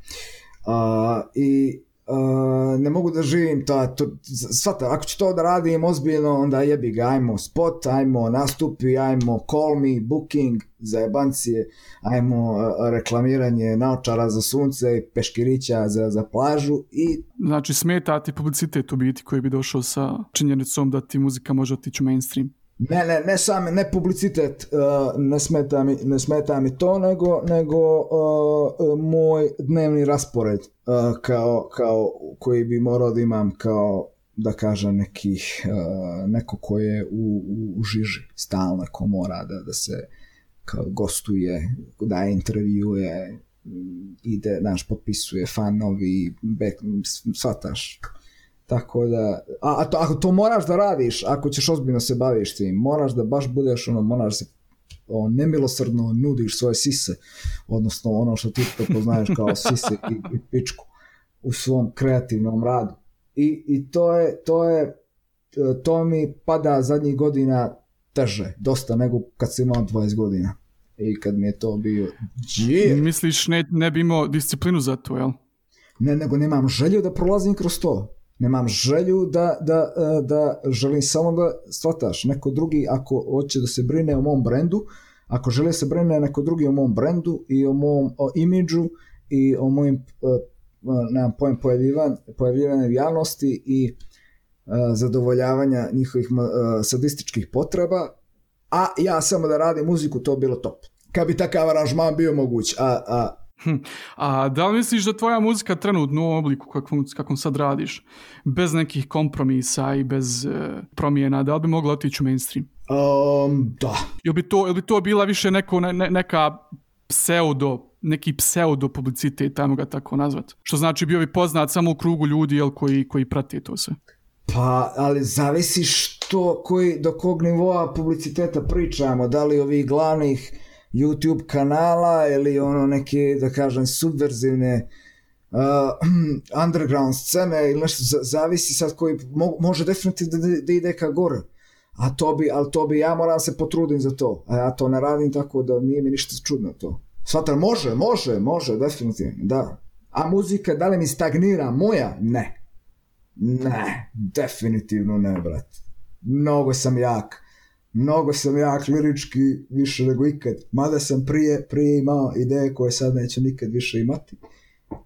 Uh, I Uh, ne mogu da živim to, to svata, ako ću to da radim ozbiljno, onda jebi ga, ajmo spot, ajmo nastupi, ajmo call me, booking, za jebancije, ajmo uh, reklamiranje naočara za sunce, peškirića za, za plažu i... Znači smeta ti publicitet u biti koji bi došao sa činjenicom da ti muzika može otići u mainstream? Ne, ne, ne same, ne publicitet, uh, ne, smeta mi, ne smeta mi to, nego, nego uh, moj dnevni raspored uh, kao, kao, koji bi morao da imam kao, da kažem, nekih, uh, neko ko je u, u, u žiži. Stalno, ko mora da, da se kao gostuje, daje intervjue, ide, znaš, potpisuje fanovi, svataš, Tako da, a, a to, ako to moraš da radiš, ako ćeš ozbiljno se baviš tim, moraš da baš budeš ono, moraš se o, nemilosrdno nudiš svoje sise, odnosno ono što ti prepoznaješ kao sise i, i pičku u svom kreativnom radu. I, i to je, to je, to mi pada zadnjih godina teže, dosta nego kad sam imao 20 godina. I kad mi je to bio... Yeah. Misliš ne, ne bi imao disciplinu za to, jel? Ne, nego nemam želju da prolazim kroz to nemam želju da, da, da želim samo da shvataš neko drugi ako hoće da se brine o mom brendu ako želi da se brine neko drugi o mom brendu i o mom o imidžu i o mojim nemam pojem pojavljivanja, pojavljivanja javnosti i zadovoljavanja njihovih sadističkih potreba a ja samo da radim muziku to bilo top. Kad bi takav aranžman bio moguć a, a Hm. A da li misliš da tvoja muzika trenutno u obliku kakvom, kakvom sad radiš, bez nekih kompromisa i bez uh, promjena, da li bi mogla otići u mainstream? Um, da. Ili bi, to, ili bi to bila više neko, ne, neka pseudo, neki pseudo publicitet, ajmo ga tako nazvat? Što znači bio bi poznat samo u krugu ljudi jel, koji, koji prate to sve? Pa, ali zavisi što, koji, do kog nivoa publiciteta pričamo, da li ovih glavnih YouTube kanala ili ono neke, da kažem, subverzivne uh, underground scene ili nešto, zavisi sad koji, mo, može definitivno da, da ide ka gore. A to bi, ali to bi, ja moram se potrudim za to. A ja to ne radim tako da nije mi ništa čudno to. Svatar, može, može, može, definitivno, da. A muzika, da li mi stagnira moja? Ne. Ne, definitivno ne, brat. Mnogo sam jak mnogo sam jak lirički više nego ikad. Mada sam prije, prije imao ideje koje sad neću nikad više imati.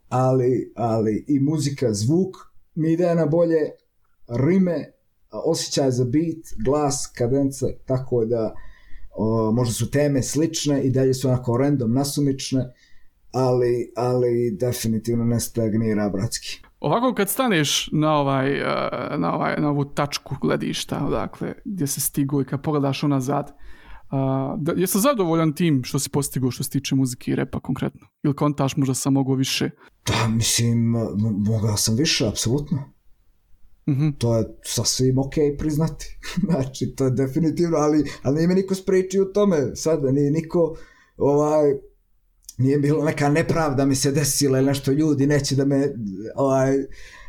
Ali, ali i muzika, zvuk mi ide na bolje, rime, osjećaj za beat, glas, kadenca, tako da o, možda su teme slične i dalje su onako random nasumične, ali, ali definitivno ne stagnira bratski. Ovako kad staneš na, ovaj, uh, na, ovaj, na ovu tačku gledišta, dakle, gdje se stigo i kad pogledaš unazad, uh, da, jesi zadovoljan tim što si postigao što se tiče muzike i repa konkretno? Ili kontaš možda sam mogao više? Da, mislim, mogao sam više, apsolutno. Mm -hmm. To je sasvim ok priznati. znači, to je definitivno, ali, ali nije me niko spričio u tome. Sada nije niko ovaj, nije bilo neka nepravda mi se desila ili nešto ljudi neće da me ovaj,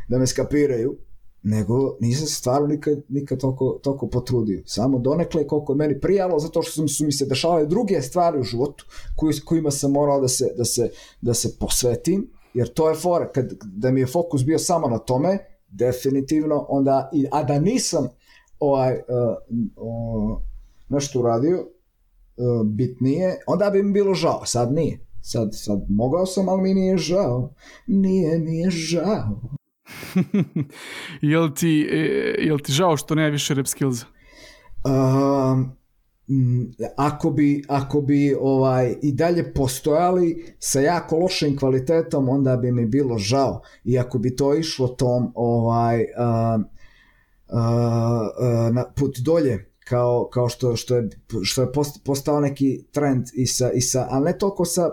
da me skapiraju nego nisam se stvarno nikad, nikad toliko, toliko potrudio. Samo donekle koliko je meni prijalo, zato što su, mi se dešavale druge stvari u životu koji, kojima sam morao da se, da, se, da se posvetim, jer to je fora, kad, da mi je fokus bio samo na tome, definitivno, onda, i, a da nisam ovaj, uh, uh, nešto uradio uh, bitnije, onda bi mi bilo žao, sad nije. Sad, sad mogao sam, ali mi nije žao. Nije mi je žao. jel, ti, e, jel ti žao što nema više rap skills? Uh, ako bi, ako bi ovaj i dalje postojali sa jako lošim kvalitetom, onda bi mi bilo žao. I ako bi to išlo tom ovaj uh, uh, uh, na put dolje, kao, kao što, što je, što je postao neki trend i sa, i sa ali ne toliko sa uh,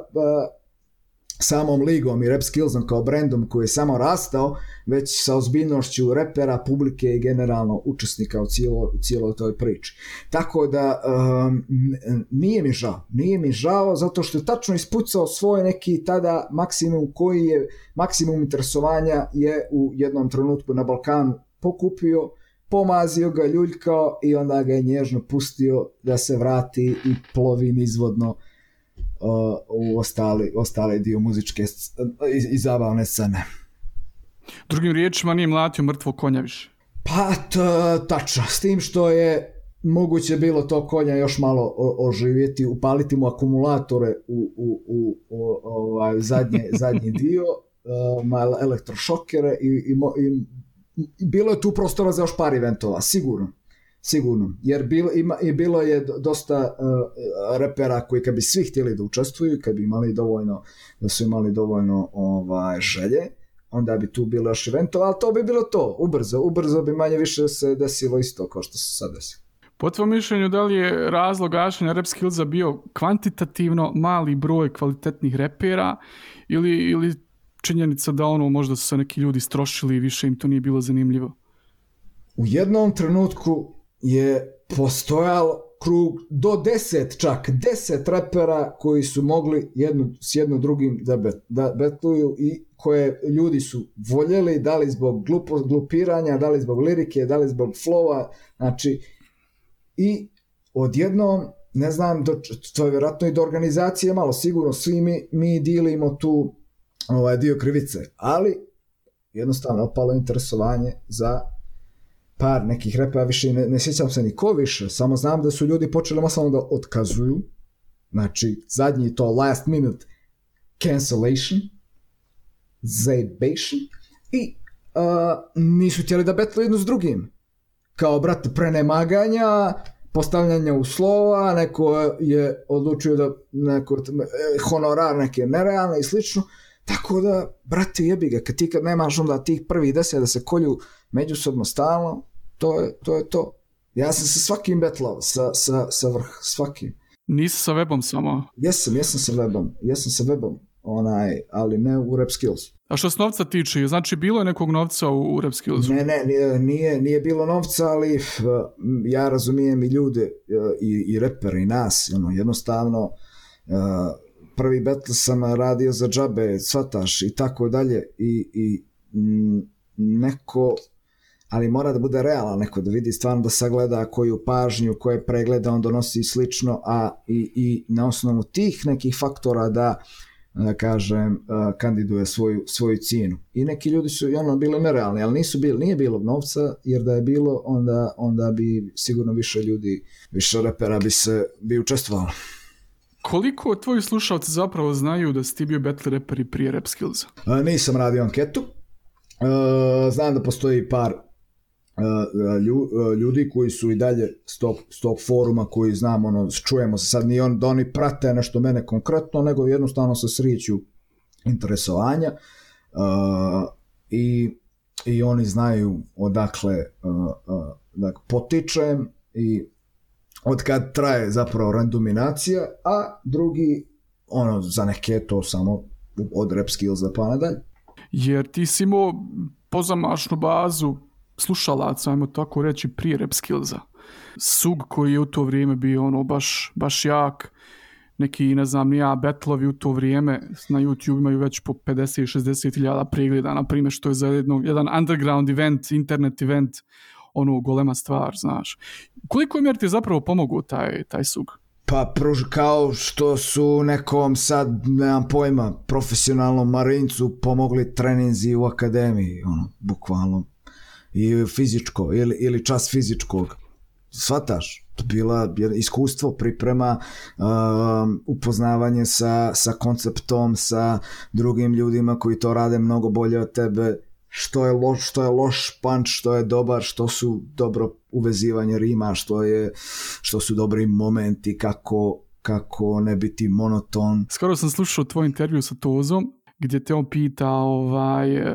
samom ligom i rap skillsom kao brendom koji je samo rastao, već sa ozbiljnošću repera, publike i generalno učesnika u cijelo, u cijeloj toj priči. Tako da um, nije mi žao, nije mi žao zato što je tačno ispucao svoj neki tada maksimum koji je, maksimum interesovanja je u jednom trenutku na Balkanu pokupio pomazio ga, ljuljkao i onda ga je nježno pustio da se vrati i plovi nizvodno uh, u ostali, ostale dio muzičke i, i zabavne scene. Drugim riječima nije mlatio mrtvo konja više. Pa, tačno, s tim što je moguće bilo to konja još malo oživjeti, upaliti mu akumulatore u, u, u, u ovaj zadnje, zadnji dio, uh, elektrošokere i, i, i bilo je tu prostora za još par eventova, sigurno. Sigurno, jer bilo, ima, i bilo je dosta uh, repera koji kad bi svi htjeli da učestvuju, kad bi imali dovoljno, da su imali dovoljno ovaj, želje, onda bi tu bilo još eventova, ali to bi bilo to, ubrzo, ubrzo bi manje više se desilo isto kao što se sad desilo. Po tvojom mišljenju, da li je razlog gašenja rap skillsa bio kvantitativno mali broj kvalitetnih repera ili, ili činjenica da ono možda su se neki ljudi strošili i više im to nije bilo zanimljivo? U jednom trenutku je postojal krug do deset čak, deset repera koji su mogli jedno, s jedno drugim da, bet, da betluju i koje ljudi su voljeli, da li zbog glupo, glupiranja, da li zbog lirike, da li zbog flowa, znači i odjednom ne znam, do, to je vjerojatno i do organizacije malo, sigurno svi mi, mi dilimo tu ovaj dio krivice, ali jednostavno opalo interesovanje za par nekih repa, više ne, ne sjećam se ni ko više, samo znam da su ljudi počeli masovno da otkazuju, znači zadnji to last minute cancellation, zaibation i uh, nisu htjeli da betlu jedno s drugim. Kao, brate, prenemaganja, postavljanja uslova, neko je odlučio da neko honorar neke nerealne i slično, Tako da, brate, jebi ga, kad ti kad nemaš onda tih prvih deset da se kolju međusobno stalno, to je to. Je to. Ja sam sa svakim betlao, sa, sa, sa vrh, svakim. Nisi sa webom samo? Jesam, jesam sa webom, jesam sa webom, onaj, ali ne u Rap Skills. A što se novca tiče, znači bilo je nekog novca u, u Rap Skillsu? Ne, ne, nije, nije bilo novca, ali ja razumijem i ljude, i, i repere, i nas, ono, jednostavno, prvi battle sam radio za džabe, svataš i tako dalje i, i neko ali mora da bude realan neko da vidi stvarno da sagleda koju pažnju, koje pregleda on donosi slično, a i, i na osnovu tih nekih faktora da da kažem, uh, kandiduje svoju, svoju cijenu. I neki ljudi su i ono bili nerealni, ali nisu bili, nije bilo novca, jer da je bilo, onda, onda bi sigurno više ljudi, više repera bi se bi učestvovalo. Koliko tvoji slušalci zapravo znaju da si ti bio battle rapper i prije Rap Skillsa? Uh, nisam radio anketu. Uh, znam da postoji par uh, ljudi koji su i dalje s tog, s tog foruma koji znam, ono, čujemo se sad, nije on da oni prate nešto mene konkretno, nego jednostavno se sriću interesovanja i, i oni znaju odakle dakle, potičem i od kad traje zapravo randominacija, a drugi, ono, za neke to samo od rap skillsa pa nadalje. Jer ti si imao pozamašnu bazu slušalaca, ajmo tako reći, prije rap skillsa. Sug koji je u to vrijeme bio ono baš, baš jak, neki, ne znam, nija betlovi u to vrijeme na YouTube imaju već po 50-60 hiljada pregleda, na primjer, što je za jedno, jedan underground event, internet event, ono, golema stvar, znaš. Koliko je ti zapravo pomogu taj, taj sug? Pa pruž, kao što su nekom sad, nemam pojma, profesionalnom marincu pomogli treninzi u akademiji, ono, bukvalno i fizičko ili, ili čas fizičkog shvataš bila iskustvo priprema um, upoznavanje sa, sa konceptom sa drugim ljudima koji to rade mnogo bolje od tebe što je loš, što je loš punch, što je dobar, što su dobro uvezivanje rima, što je što su dobri momenti kako kako ne biti monoton. Skoro sam slušao tvoj intervju sa Tozom gdje te on pita ovaj, uh,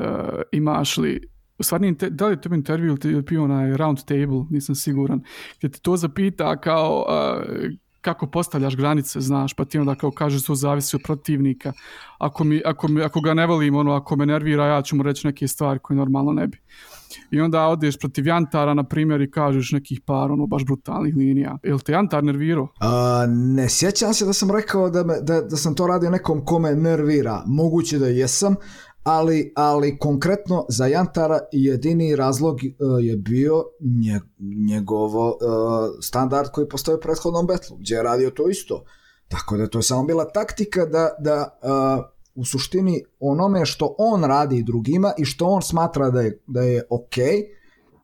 imaš li u stvari, da li je to intervju ili je onaj round table, nisam siguran, gdje ti to zapita kao uh, kako postavljaš granice, znaš, pa ti onda kao kažeš to zavisi od protivnika. Ako, mi, ako, mi, ako ga ne volim, ono, ako me nervira, ja ću mu reći neke stvari koje normalno ne bi. I onda odeš protiv Jantara, na primjer, i kažeš nekih par, ono, baš brutalnih linija. Jel te Jantar nervirao? A, ne sjećam se da sam rekao da, me, da, da sam to radio nekom kome nervira. Moguće da jesam, ali, ali konkretno za Jantara jedini razlog uh, je bio nje, njegovo uh, standard koji postoje u prethodnom betlu, gdje je radio to isto. Tako da to je samo bila taktika da, da uh, u suštini onome što on radi drugima i što on smatra da je, da je ok,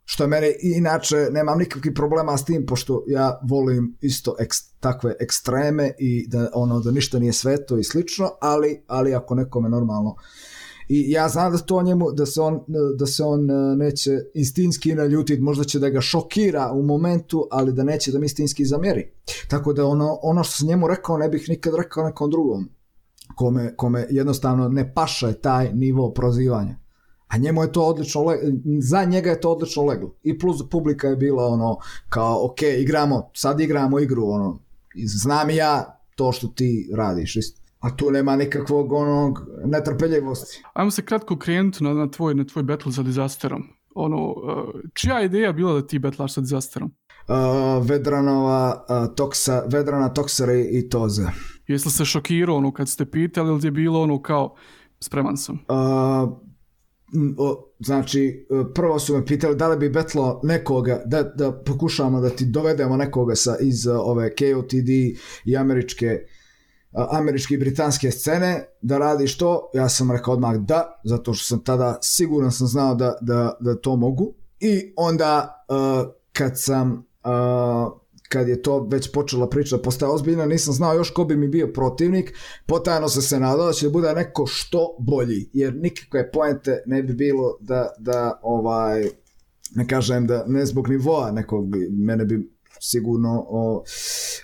što mene inače nemam nikakvih problema s tim pošto ja volim isto eks, takve ekstreme i da ono da ništa nije sveto i slično, ali ali ako nekome normalno uh, I ja znam da to njemu, da se on, da se on e, neće istinski naljutiti, možda će da ga šokira u momentu, ali da neće da mi istinski zamjeri. Tako da ono, ono što sam njemu rekao ne bih nikad rekao nekom drugom, kome, kome jednostavno ne paša taj nivo prozivanja. A njemu je to odlično, za njega je to odlično leglo. I plus publika je bila ono, kao, ok, igramo, sad igramo igru, ono, znam i ja to što ti radiš, isto a tu nema nikakvog onog netrpeljivosti. Ajmo se kratko krenuti na, na, tvoj, na tvoj battle sa disasterom. Ono, uh, čija ideja bila da ti betlaš sa disasterom? Uh, Vedranova, uh, toksa, Vedrana, Toksare i Toze. Jesi li se šokirao ono kad ste pitali ili je bilo ono kao spreman sam? Uh, o, znači, prvo su me pitali da li bi betlo nekoga, da, da pokušamo da ti dovedemo nekoga sa, iz ove KOTD i američke uh, američke i britanske scene da radiš to, ja sam rekao odmah da, zato što sam tada siguran sam znao da, da, da to mogu. I onda uh, kad sam uh, kad je to već počela priča postaje ozbiljna, nisam znao još ko bi mi bio protivnik, potajno sam se nadao da će da bude neko što bolji, jer nikakve poente ne bi bilo da, da ovaj, ne kažem da ne zbog nivoa nekog, mene bi sigurno o,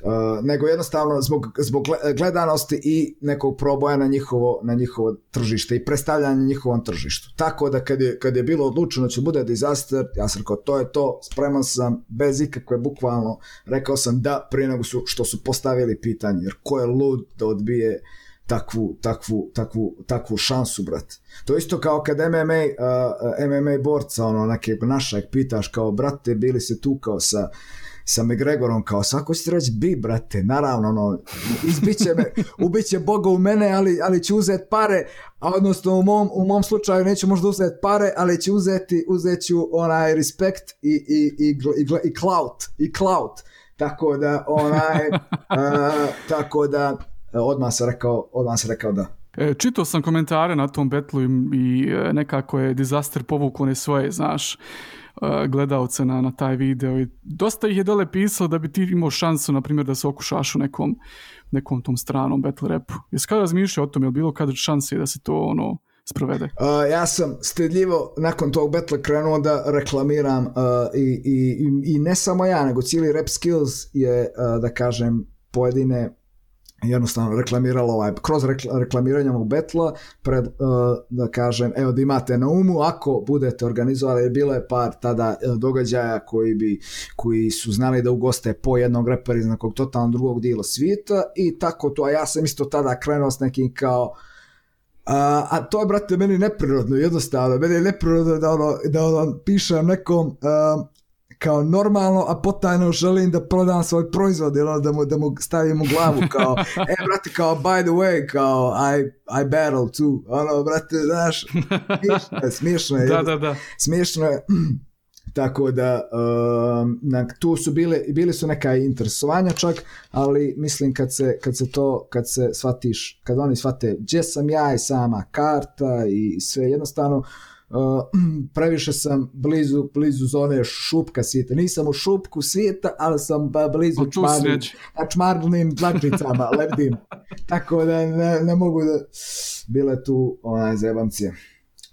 uh, nego jednostavno zbog, zbog gledanosti i nekog proboja na njihovo, na njihovo tržište i predstavljanje njihovom tržištu. Tako da kad je, kad je bilo odlučeno da će bude disaster, ja sam rekao to je to, spreman sam bez ikakve bukvalno, rekao sam da prije nego su, što su postavili pitanje, jer ko je lud da odbije takvu, takvu, takvu, takvu šansu, brate. To isto kao kad MMA, uh, MMA borca, ono, nekog našeg pitaš kao, brate, bili se tu kao sa sa McGregorom kao svako će reći bi brate naravno ono izbiće me ubiće Boga u mene ali, ali će uzeti pare a odnosno u mom, u mom slučaju neću možda uzeti pare ali će uzeti uzeću onaj respekt i, i, i, i, i clout i clout. Tako da onaj uh, tako da odmah sam rekao odmah sam rekao da. E, čitao sam komentare na tom betlu i, i e, nekako je disaster povukao ne svoje, znaš, gledalce na, na taj video i dosta ih je dole pisalo da bi ti imao šansu, na primjer, da se okušaš u nekom, nekom tom stranom battle rapu. Jesi kada razmišljao o tom, je bilo kada šanse da se to ono sprovede? Uh, ja sam stedljivo nakon tog battle krenuo da reklamiram uh, i, i, i ne samo ja, nego cijeli Rap Skills je, uh, da kažem, pojedine jednostavno reklamiralo ovaj, kroz rekl reklamiranje ovog betla pred, uh, da kažem, evo da imate na umu, ako budete organizovali, bilo je par tada uh, događaja koji bi, koji su znali da ugoste po jednog repera iz nekog totalno drugog dijela svijeta i tako to, a ja sam isto tada krenuo s nekim kao a, a to je, brate, meni neprirodno, jednostavno, meni je neprirodno da ono, da ono pišem nekom uh, kao normalno, a potajno želim da prodam svoj proizvod, ili da mu, da mu stavim u glavu, kao, e, brate, kao, by the way, kao, I, I battle too, ono, brate, znaš, smiješno je, smiješno je, da, da, da. smiješno je, tako da um, na, tu su bile bili su neka interesovanja čak ali mislim kad se kad se to kad se shvatiš kad oni shvate gdje sam ja i sama karta i sve jednostavno uh, Uh, previše sam blizu, blizu zone šupka svijeta. Nisam u šupku svijeta, ali sam blizu čmarnim, čmarnim dlačicama, lebdim. Tako da ne, ne mogu da... Bile tu onaj zebancije.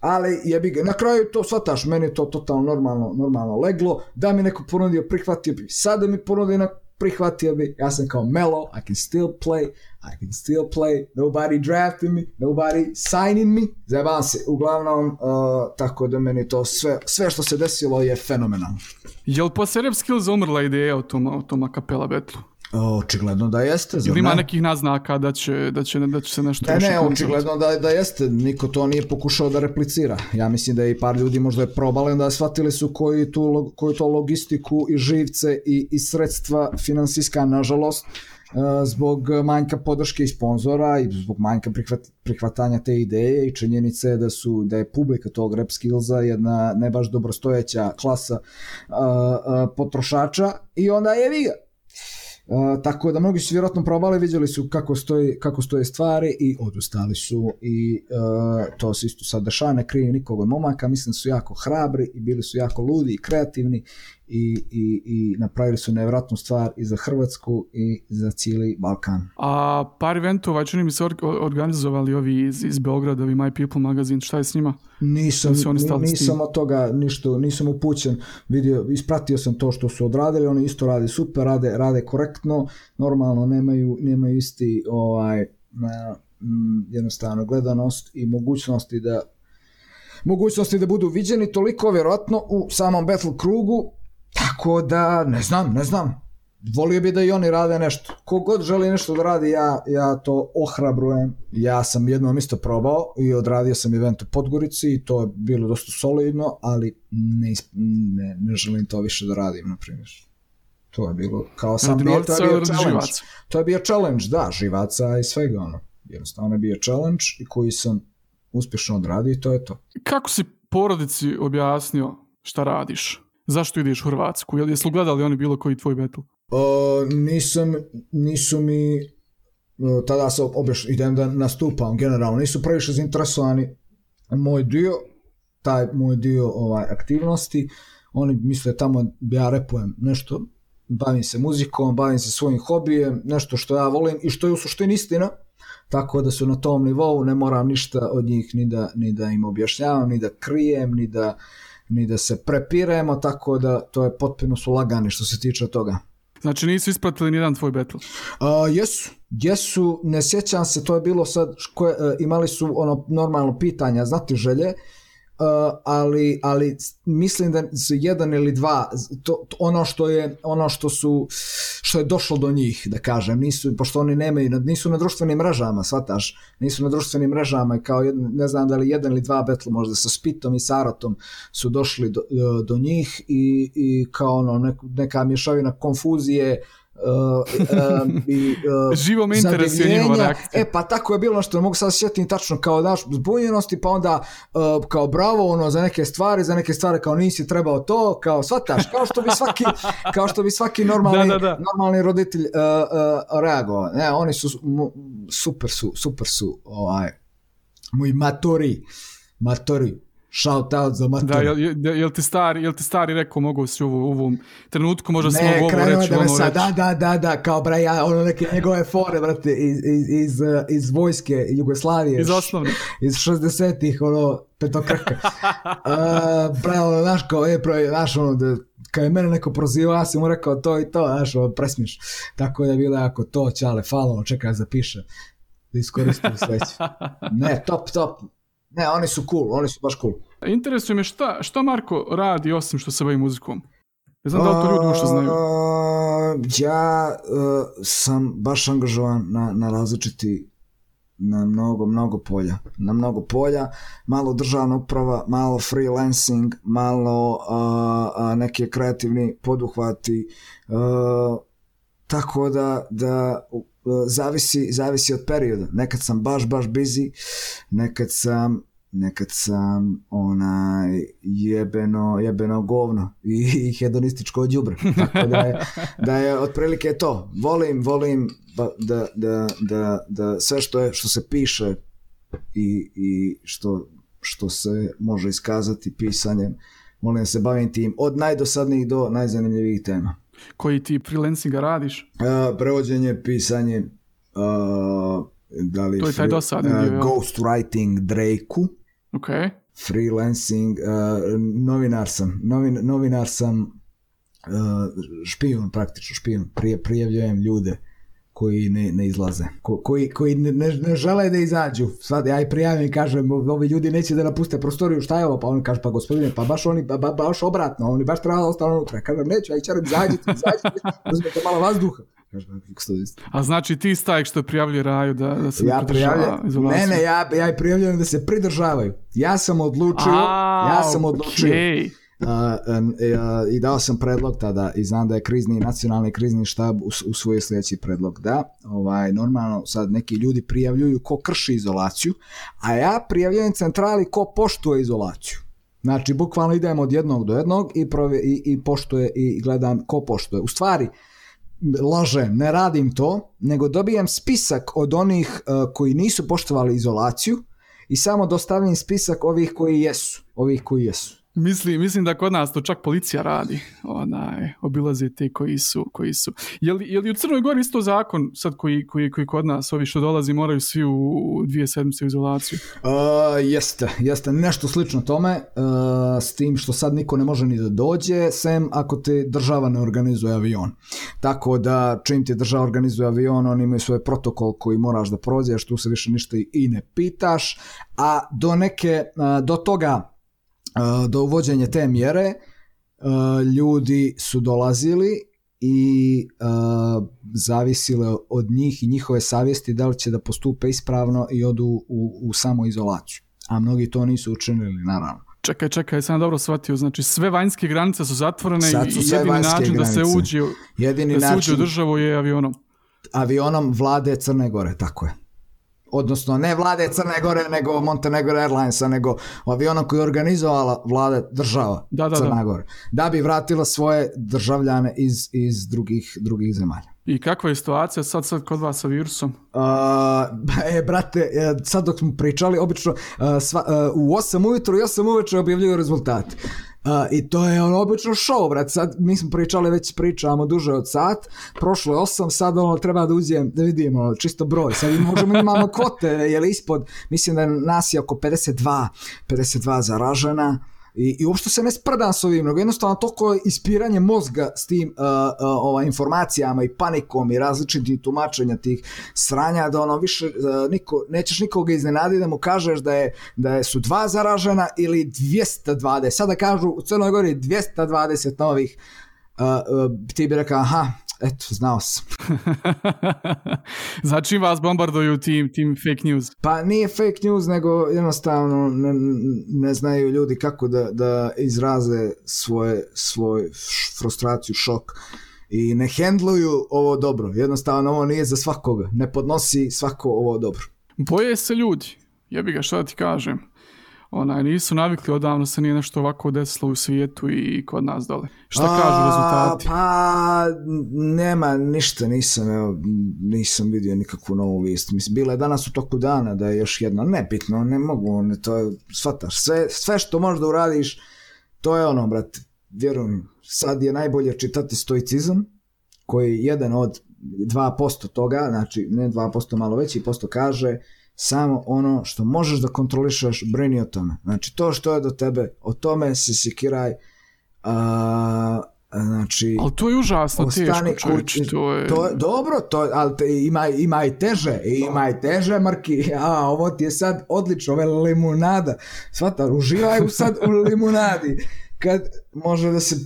Ali jebi ga, na kraju to shvataš, meni je to totalno normalno, normalno leglo, da mi neko ponudio, prihvatio bi, sada mi ponudi na prihvatio bi, ja sam kao Melo, I can still play, I can still play, nobody drafted me, nobody signing me, zajeban se, uglavnom, uh, tako da meni to sve, sve što se desilo je fenomenalno. Je li posle Rap Skills umrla ideja o tom, o tom akapela betlu? Očigledno da jeste. Ili ima ne? nekih naznaka da će, da će, da će se nešto... Ne, ne, očigledno da, da jeste. Niko to nije pokušao da replicira. Ja mislim da je i par ljudi možda je probali, da shvatili su koji, tu, koji to logistiku i živce i, i sredstva finansijska, nažalost, zbog manjka podrške i sponzora i zbog manjka prihvat, prihvatanja te ideje i činjenice da su da je publika tog rap skillsa jedna ne baš dobrostojeća klasa uh, uh, potrošača i onda je viga Uh, tako da mnogi su vjerojatno probali, vidjeli su kako, stoji, kako stoje stvari i odustali su. I uh, to se isto sad dešava, ne krije nikog od momaka, mislim da su jako hrabri i bili su jako ludi i kreativni i, i, i napravili su nevratnu stvar i za Hrvatsku i za cijeli Balkan. A par eventova, čini mi se organizovali ovi iz, iz Beograda, ovi My People magazin, šta je s njima? Nisam, nisam od toga ništa, nisam upućen, vidio, ispratio sam to što su odradili, oni isto rade super, rade, rade korektno, normalno nemaju, nemaju isti ovaj, na, m, jednostavno gledanost i mogućnosti da mogućnosti da budu viđeni toliko vjerojatno u samom battle krugu Tako da, ne znam, ne znam. Volio bi da i oni rade nešto. Kogod želi nešto da radi, ja, ja to ohrabrujem. Ja sam jednom isto probao i odradio sam event u Podgorici i to je bilo dosta solidno, ali ne, ne, ne želim to više da radim, na primjer. To je bilo, kao sam bio, to je bio challenge. To je bio challenge, da, živaca i svega ono. Jednostavno je bio challenge i koji sam uspješno odradio i to je to. Kako si porodici objasnio šta radiš? Zašto ideš u Hrvatsku? Jel jesu gledali oni bilo koji tvoj battle? Uh, nisam, nisu mi tada se objaš, idem da nastupam generalno, nisu previše zainteresovani moj dio, taj moj dio ovaj aktivnosti, oni misle tamo ja repujem nešto, bavim se muzikom, bavim se svojim hobijem, nešto što ja volim i što je u suštini istina, tako da su na tom nivou, ne moram ništa od njih ni da, ni da im objašnjavam, ni da krijem, ni da uh, ni da se prepiremo, tako da to je potpuno su lagani što se tiče toga. Znači nisu ispratili nijedan tvoj battle? Uh, jesu, jesu, ne sjećam se, to je bilo sad, koje, uh, imali su ono normalno pitanja, znati želje, ali, ali mislim da su jedan ili dva to, to, ono što je ono što su što je došlo do njih da kažem nisu pošto oni nemaju nisu na društvenim mrežama svataš nisu na društvenim mrežama kao jedan, ne znam da li jedan ili dva battle možda sa Spitom i Saratom su došli do, do njih i, i kao ono neka mješavina konfuzije uh, uh, i uh, živo me interesuje njihova reakcija. E pa tako je bilo nešto, ne mogu sad sjetiti tačno kao daš zbunjenosti, pa onda uh, kao bravo ono za neke stvari, za neke stvari kao nisi trebao to, kao shvataš, kao što bi svaki kao što bi svaki normalni da, da, da. normalni roditelj uh, uh, reagovao. Ne, oni su super su, super su ovaj Moj matori, matori, shout out za matori. Da, jel, jel, jel, ti stari, jel ti stari rekao mogu si u, ovom trenutku možda Ne, mogu ovo reći, da ono reći. da, da, da, da, kao bra, ja, ono neke njegove fore, brate, iz, iz, iz, iz vojske Jugoslavije. Iz osnovne. iz 60-ih, ono, petokrka. uh, bre, ono, znaš, kao, e, pro, znaš, ono, da, kad je mene neko prozivao, ja sam mu rekao to i to, znaš, ono, presmiš. Tako da je bilo jako to, čale, hvala, ono, čekaj, zapiše. Da iskoristim sledeće. Ne, top, top. Ne, oni su cool, oni su baš cool. Interesuje me šta, šta Marko radi osim što se bavi muzikom? Ne znam da li to ljudi možda znaju. A, Ja uh, sam baš angažovan na, na različiti na mnogo, mnogo polja. Na mnogo polja, malo državna uprava, malo freelancing, malo a, a, neke kreativni poduhvati. a, tako da, da uh, zavisi, zavisi od perioda. Nekad sam baš, baš busy, nekad sam nekad sam onaj jebeno, jebeno govno i, hedonističko đubre. Tako da je, da je otprilike to. Volim, volim da, da, da, da sve što je što se piše i, i što, što se može iskazati pisanjem, volim da se bavim tim od najdosadnijih do najzanimljivijih tema. Koji ti freelancinga radiš? Uh, prevođenje, pisanje, uh, da li To je taj dosadni dio, jel? ghostwriting Drake-u, Ok. freelancing, uh, novinar sam, novin, novinar sam uh, špijun praktično, špijun, Prije, prijavljujem ljude koji ne, ne izlaze, ko, koji, koji ne, ne, žele da izađu. Sad ja i prijavim i kažem, ovi ljudi neće da napuste prostoriju, šta je ovo? Pa on kaže, pa gospodine, pa baš oni, ba, ba- baš obratno, oni baš treba da ostanu unutra. Kažem, neću, aj čarim, izađite, izađite, uzmete malo vazduha. A znači ti stajek što prijavljuje Raju da, da se Ja izolaciju? ne, ne, ja, ja i prijavljam da se pridržavaju. Ja sam odlučio, A, ja sam odlučio. Um, e, i dao sam predlog tada i znam da je krizni nacionalni krizni štab us- usvojio sljedeći predlog da ovaj normalno sad neki ljudi prijavljuju ko krši izolaciju a ja prijavljujem centrali ko poštuje izolaciju znači bukvalno idem od jednog do jednog i, prove, i, i poštuje i gledam ko poštuje u stvari lažem, ne radim to, nego dobijem spisak od onih uh, koji nisu poštovali izolaciju i samo dostavim spisak ovih koji jesu, ovih koji jesu. Misli, mislim da kod nas to čak policija radi. Onaj, obilaze te koji su. Koji su. Je, li, je li u Crnoj Gori isto zakon sad koji, koji, koji kod nas, ovi što dolazi moraju svi u dvije sedmice izolaciju? Uh, jeste, jeste nešto slično tome, uh, s tim što sad niko ne može ni da dođe, sem ako te država ne organizuje avion. Tako da čim ti država organizuje avion, oni imaju svoj protokol koji moraš da prođeš, tu se više ništa i- ne pitaš, a do neke, uh, do toga, do uvođenja te mjere, ljudi su dolazili i uh, zavisile od njih i njihove savjesti da li će da postupe ispravno i odu u, u samoizolaciju. A mnogi to nisu učinili, naravno. Čekaj, čekaj, sam dobro shvatio. Znači sve vanjske granice su zatvorene Sad i su sve jedini način da se granice. uđe, u- Jedini da se uđe u način državu je avionom. avionom vlade Crne Gore, tako je. Odnosno, ne vlade Crne Gore, nego Montenegro Airlinesa, nego avionom koji je organizovala vlada država Da, da, Crna da. Gore. Da bi vratila svoje državljane iz, iz drugih, drugih zemalja. I kakva je situacija sad, sad kod vas sa virusom? Uh, e, brate, e, sad dok smo pričali, obično uh, sva, uh, u 8 ujutru i 8 uveče objavljuju rezultate. Uh, I to je ono obično show, brat. Sad mi smo pričali, već pričamo duže od sat. Prošlo je 8, sad ono treba da uđem, da vidimo ono, čisto broj. Sad možemo imamo kvote, je li ispod, mislim da nas je oko 52, 52 zaražena. I, I uopšte se ne sprdam s ovim, nego jednostavno toliko je ispiranje mozga s tim uh, uh, ova, informacijama i panikom i različitim tumačenja tih sranja da ono više uh, niko, nećeš nikoga iznenaditi da mu kažeš da je da je su dva zaražena ili 220. Sada kažu u Crnoj Gori 220 novih uh, uh, ti bi rekao aha, eto, znao sam. znači vas bombarduju tim, tim fake news. Pa nije fake news, nego jednostavno ne, ne znaju ljudi kako da, da izraze svoje, svoj frustraciju, šok i ne hendluju ovo dobro. Jednostavno ovo nije za svakoga. Ne podnosi svako ovo dobro. Boje se ljudi. Jebi ga, šta da ti kažem. Onaj, nisu navikli odavno se nije nešto ovako desilo u svijetu i kod nas dole. Šta kažu rezultati? Pa, nema ništa, nisam, evo, nisam vidio nikakvu novu vijest. Mislim, bila je danas u toku dana da je još jedna, nebitno, ne mogu, ne, to je, shvataš, sve, sve što možda uradiš, to je ono, brate, vjerujem, sad je najbolje čitati stoicizam, koji je jedan od 2% toga, znači ne 2%, malo veći posto kaže, samo ono što možeš da kontrolišeš, brini o tome. Znači to što je do tebe, o tome se sikiraj, a, znači... Ali to je užasno ostani teško, čovječ, to je... To je dobro, to, ali te, ima, ima i teže, ima i teže, Marki, a ovo ti je sad odlično, ovo je limunada, svata, uživaj u sad u limunadi, kad može da se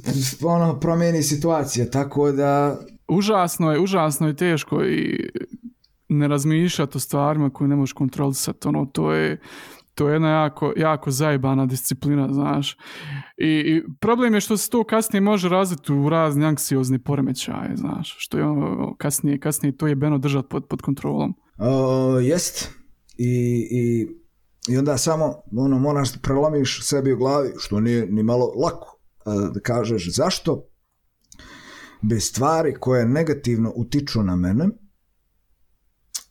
ono promijeni situacija, tako da Užasno je, užasno je teško i ne razmišljati o stvarima koje ne možeš kontrolisati, ono, to je to je jedna jako, jako zajebana disciplina, znaš. I, I problem je što se to kasnije može razviti u razni anksiozni poremećaje, znaš, što je ono, kasnije, kasnije to je beno držati pod, pod kontrolom. O, jest. I, i, I onda samo ono, moraš da prelomiš sebi u glavi, što nije ni malo lako, da kažeš zašto bez stvari koje negativno utiču na mene,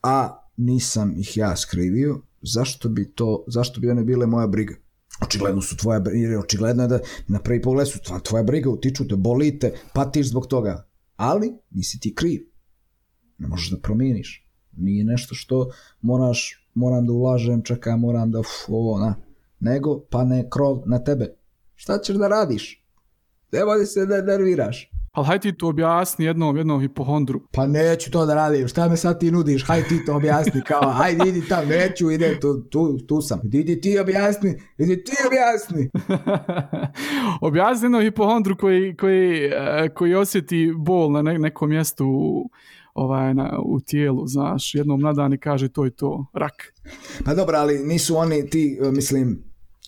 a nisam ih ja skrivio, zašto bi to, zašto bi one bile moja briga? Očigledno su tvoja briga, očigledno je da na prvi pogled su tvoja, briga, utiču te, bolite, patiš zbog toga, ali nisi ti kriv. Ne možeš da promijeniš. Nije nešto što moraš, moram da ulažem, čekaj, moram da, uf, ovo, na. Nego, pa ne krov na tebe. Šta ćeš da radiš? Nemoj se da nerviraš. Ali hajde ti to objasni jednom, jednom hipohondru. Pa neću to da radim, šta me sad ti nudiš, hajde ti to objasni, kao, hajde idi tam, neću, ide, tu, tu, tu sam, idi ti objasni, idi ti objasni. objasni jednom hipohondru koji, koji, eh, koji osjeti bol na ne, nekom mjestu u, ovaj, na, u tijelu, znaš, jednom na dan i kaže to i to, rak. Pa dobro, ali nisu oni ti, mislim,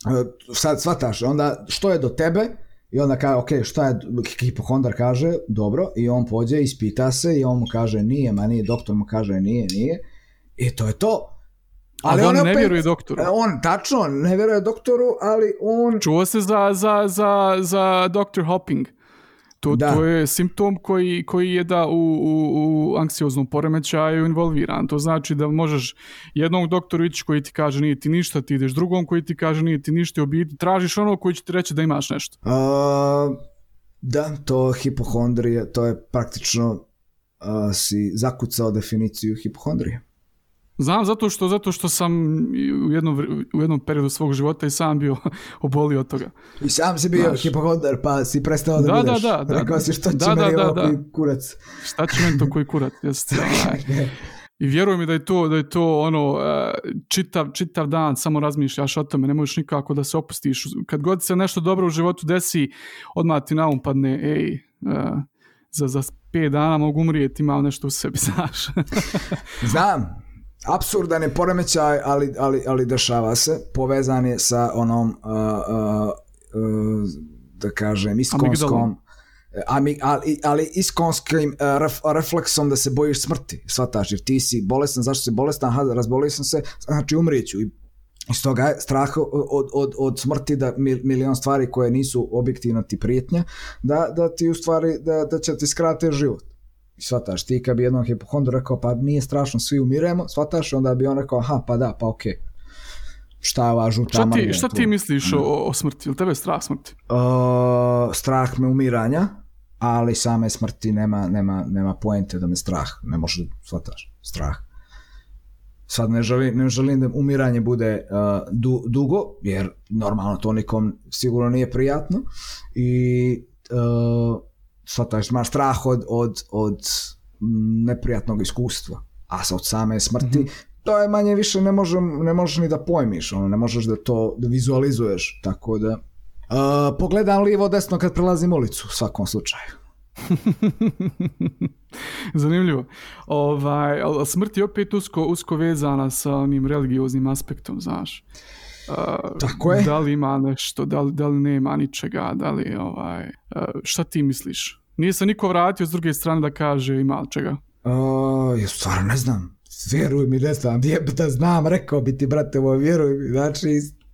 e, sad shvataš, onda što je do tebe, i onda kaže, ok, šta je, hipohondar kaže, dobro, i on pođe, ispita se, i on mu kaže, nije, ma nije, doktor mu kaže, nije, nije, i to je to. Ali on ne vjeruje doktoru. On, tačno, on ne vjeruje doktoru, ali on... Čuo se za, za, za, za Dr. Hopping. To, Da. to je simptom koji, koji je da u, u, u anksioznom poremećaju involviran. To znači da možeš jednom doktoru ići koji ti kaže nije ti ništa, ti ideš drugom koji ti kaže nije ti ništa i u biti tražiš ono koji će ti reći da imaš nešto. A, da, to hipohondrije, to je praktično a, si zakucao definiciju hipohondrije. Znam zato što zato što sam u jednom, u jednom periodu svog života i sam bio obolio od toga. I sam si bio Znaš. hipohondar, pa si prestao da, Da, budeš. da, da, da. Rekao si što će Da, da, meni da, da. koji kurac. Šta će meni to koji kurat? Jeste, onaj. I vjeruj mi da je to, da je to ono, e, čitav, čitav dan samo razmišljaš o tome, ne možeš nikako da se opustiš. Kad god se nešto dobro u životu desi, odmah ti na um padne, ej, e, za, za pet dana mogu umrijeti, imam nešto u sebi, znaš. Znam, apsurdan je poremećaj, ali, ali, ali dešava se. Povezan je sa onom, uh, uh, uh, da kažem, iskonskom. Ami, ali, ali iskonskim ref, refleksom da se bojiš smrti, shvataš, jer ti si bolestan, zašto si bolestan, aha, razbolio sam se, znači umrijeću i iz toga je strah od, od, od smrti da mil, milion stvari koje nisu objektivno ti prijetnja, da, da ti u stvari, da, da će ti skrate život. I shvataš, ti kad bi jednom hipohondru rekao, pa nije strašno, svi umiremo, shvataš, onda bi on rekao, aha, pa da, pa okej. Šta je ova žuta šta, ti, šta ti misliš o, o smrti? Ili tebe je strah smrti? Uh, strah me umiranja, ali same smrti nema, nema, nema poente da me strah, ne može, shvataš, strah. Sad ne želim, ne želim da umiranje bude uh, du, dugo, jer normalno to nikom sigurno nije prijatno i uh, shvataš, imaš strah od, od, od mm, neprijatnog iskustva, a sa od same smrti, Mhm. to je manje više ne, možem, ne možeš ni da pojmiš, ono, ne možeš da to da vizualizuješ, tako da Uh, pogledam lijevo desno kad prelazim ulicu u svakom slučaju. Zanimljivo. Ovaj, smrt je opet usko, usko vezana sa onim religioznim aspektom, znaš. Uh, Tako je. Da li ima nešto, da li, da li nema ničega, da li ovaj... Uh, šta ti misliš? Nije se niko vratio s druge strane da kaže ima li čega. Uh, ja stvarno ne znam. Vjeruj mi, ne znam. Jeb da znam, rekao bi ti, brate, ovo, vjeruj mi. Znači,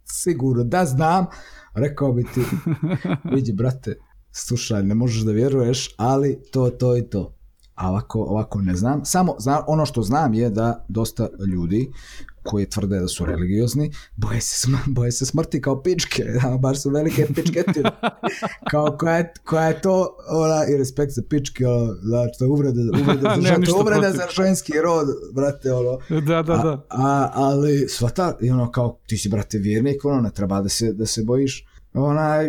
sigurno da znam, rekao bi ti, vidi brate, slušaj, ne možeš da vjeruješ, ali to, to i to. A ovako, ovako ne znam. Samo zna, ono što znam je da dosta ljudi koji tvrde da su religiozni, boje se, sm boje se smrti kao pičke, da, baš su velike pičketine. kao koja je, koja je to, ona, i respekt za pičke, ono, da, što je uvreda, uvreda, za, žen, uvreda za ženski rod, brate, ono. Da, da, da. A, a, ali, svata, i ono, kao, ti si, brate, vjernik, ono, ne treba da se, da se bojiš onaj,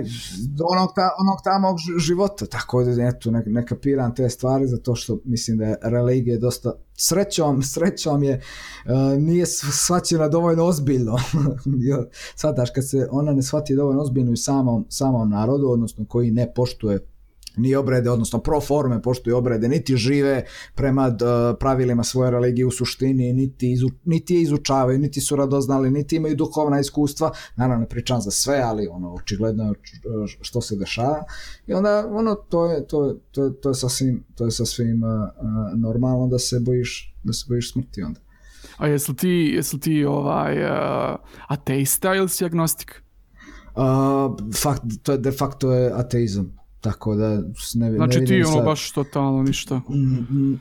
onog, ta, onog tamog života, tako da eto, ne, ne kapiram te stvari zato što mislim da je religija dosta srećom, srećom je uh, nije shvaćena dovoljno ozbiljno. Shvataš kad se ona ne shvati dovoljno ozbiljno u samom, samom narodu, odnosno koji ne poštuje ni obrede, odnosno pro forme poštuju obrede, niti žive prema d, pravilima svoje religije u suštini, niti, izu, niti je izučavaju, niti su radoznali, niti imaju duhovna iskustva, naravno ne pričam za sve, ali ono, očigledno što se dešava i onda ono, to je, to, to, to je sasvim, to je sasvim uh, normalno da se bojiš, da se bojiš smrti onda. A jesi ti, jesi ti ovaj, uh, ateista ili si agnostik? Uh, fakt, to je de facto je ateizam. Tako da ne, znači ne ti ono sad. baš totalno ništa. Mm, mm,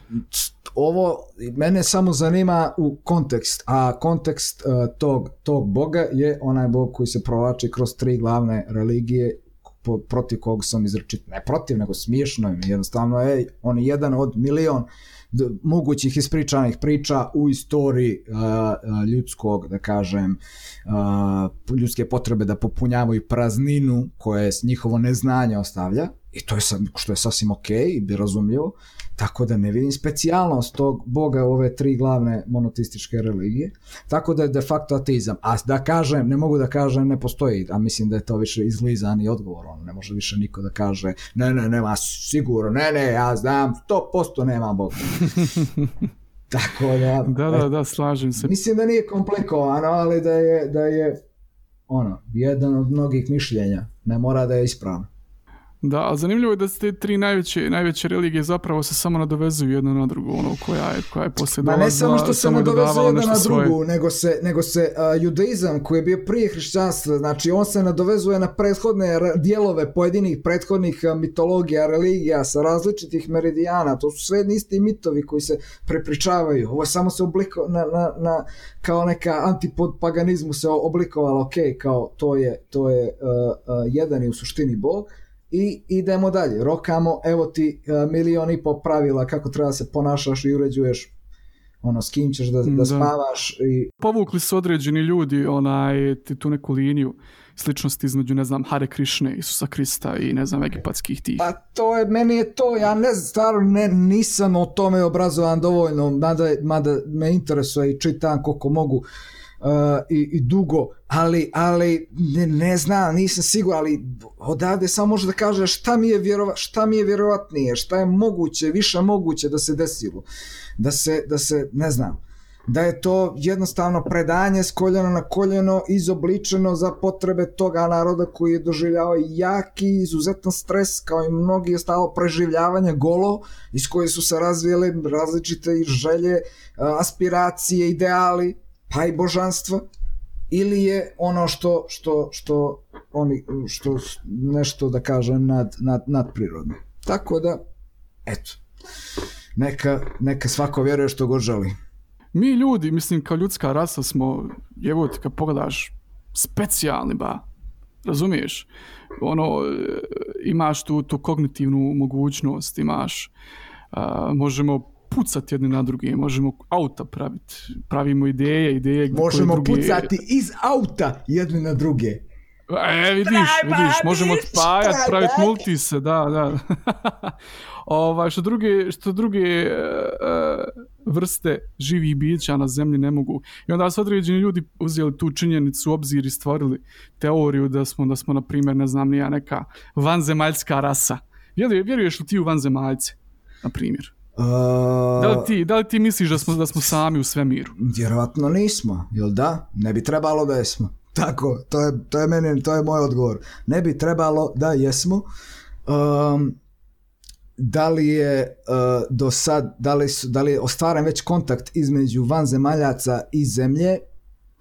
ovo mene samo zanima u kontekst, a kontekst uh, tog, tog boga je onaj bog koji se provlači kroz tri glavne religije po, protiv kog sam izrečit, ne protiv, nego smiješno je jednostavno, ej, on je jedan od milion mogućih ispričanih priča u istoriji ljudskog, da kažem, ljudske potrebe da popunjavaju prazninu koje njihovo neznanje ostavlja i to je što je sasvim ok i bi razumljivo, tako da ne vidim specijalnost tog boga ove tri glavne monoteističke religije, tako da je de facto ateizam. A da kažem, ne mogu da kažem ne postoji, a mislim da je to više izlizani odgovor, on ne može više niko da kaže ne, ne, nema sigurno, ne, ne, ja znam, 100% nema boga. tako da... Da, da, da, slažem se. Mislim da nije komplikovano, ali da je, da je ono, jedan od mnogih mišljenja, ne mora da je ispravno. Da, ali zanimljivo je da te tri najveće, najveće religije zapravo se samo nadovezuju jedna na drugu, ono koja je, koja je poslije dolazila. Ne samo što se nadovezuju jedna na drugu, svoje... nego se, nego se uh, judaizam koji je bio prije hrišćanstva, znači on se nadovezuje na prethodne dijelove pojedinih prethodnih mitologija, religija sa različitih meridijana, to su sve isti mitovi koji se prepričavaju, ovo samo se obliko na, na, na kao neka antipod paganizmu se oblikovalo, ok, kao to je, to je uh, uh, jedan i u suštini bog, i idemo dalje. Rokamo, evo ti uh, milion i po pravila kako treba se ponašaš i uređuješ ono, s kim ćeš da, da, da. spavaš. I... Povukli su određeni ljudi onaj, tu neku liniju sličnosti između, ne znam, Hare Krišne, Isusa Krista i, ne znam, egipatskih tih. Pa to je, meni je to, ja ne znam, stvarno ne, nisam o tome obrazovan dovoljno, mada, mada me interesuje i čitam koliko mogu. Uh, uh, i, i dugo, ali, ali ne, ne znam, nisam siguran, ali odavde samo može da kaže šta mi je, vjerova, šta mi je vjerovatnije, šta je moguće, više moguće da se desilo, da se, da se ne znam, da je to jednostavno predanje s koljena na koljeno izobličeno za potrebe toga naroda koji je doživljavao jaki, izuzetan stres kao i mnogi ostalo preživljavanje golo iz koje su se razvijele različite želje, aspiracije, ideali pa i božanstva ili je ono što što što oni što nešto da kažem nad nad nadprirodno. Tako da eto. Neka neka svako vjeruje što god želi. Mi ljudi, mislim kao ljudska rasa smo, evo ti kad pogledaš, specijalni ba. Razumiješ? Ono imaš tu tu kognitivnu mogućnost, imaš uh, možemo pucati jedni na druge, možemo auta praviti, pravimo ideje, ideje možemo druge... pucati iz auta jedni na druge. E, vidiš, vidiš, možemo spajati, praviti multise, da, da. ovaj, što druge, što druge uh, vrste živih bića na zemlji ne mogu. I onda su određeni ljudi uzeli tu činjenicu u obzir i stvorili teoriju da smo, da smo na primjer, ne znam, nija neka vanzemaljska rasa. Vjeruješ li ti u vanzemaljce, na primjer? Uh, da, li ti, da li ti misliš da smo, da smo sami u svemiru? Vjerovatno nismo, jel da? Ne bi trebalo da jesmo. Tako, to je, to je, meni, to je moj odgovor. Ne bi trebalo da jesmo. Um, da li je uh, do sad, da li, su, da li je ostvaren već kontakt između vanzemaljaca i zemlje?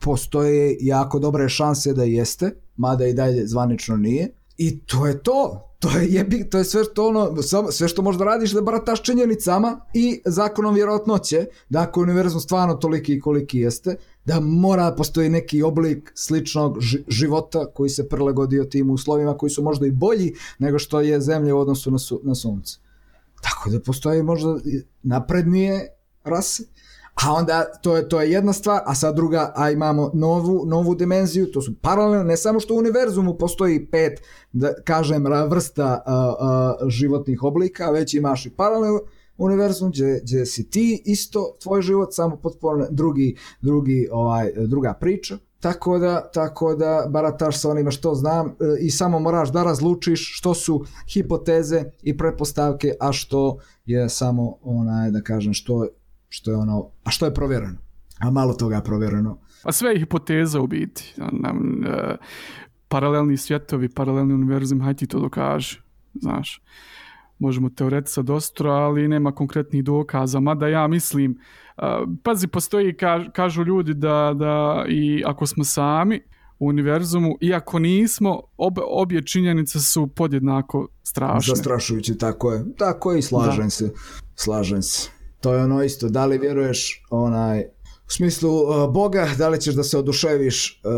postoje jako dobre šanse da jeste, mada i dalje zvanično nije. I to je to. To je jebi, to je sve što ono, sve što možda radiš da barataš činjenicama i zakonom vjerojatnoće da ako je univerzum stvarno toliki koliki jeste, da mora da postoji neki oblik sličnog ži- života koji se prilagodio tim uslovima koji su možda i bolji nego što je zemlja u odnosu na, su, na sunce. Tako da postoji možda naprednije rase, a onda to je, to je jedna stvar, a sad druga, a imamo novu, novu dimenziju, to su paralelno, ne samo što u univerzumu postoji pet, da kažem, vrsta a, a, životnih oblika, već imaš i paralelno univerzum gdje, gdje si ti isto tvoj život samo potpuno drugi drugi ovaj druga priča. Tako da tako da barataš sa onima što znam e, i samo moraš da razlučiš što su hipoteze i pretpostavke a što je samo onaj da kažem što što je ono a što je provjereno a malo toga je provjereno A sve je hipoteza u biti. Nam, e, paralelni svjetovi, paralelni univerzum, hajde ti to dokaži, znaš. Možemo teoretisati dosta, ali nema konkretnih dokaza, mada ja mislim, e, pazi, postoji, kaž, kažu ljudi da, da i ako smo sami u univerzumu, iako nismo, ob, obje činjenice su podjednako strašne. zastrašujući tako je tako je i slažem Da. se slažem se to je ono isto da li vjeruješ onaj u smislu uh, Boga, da li ćeš da se oduševiš uh,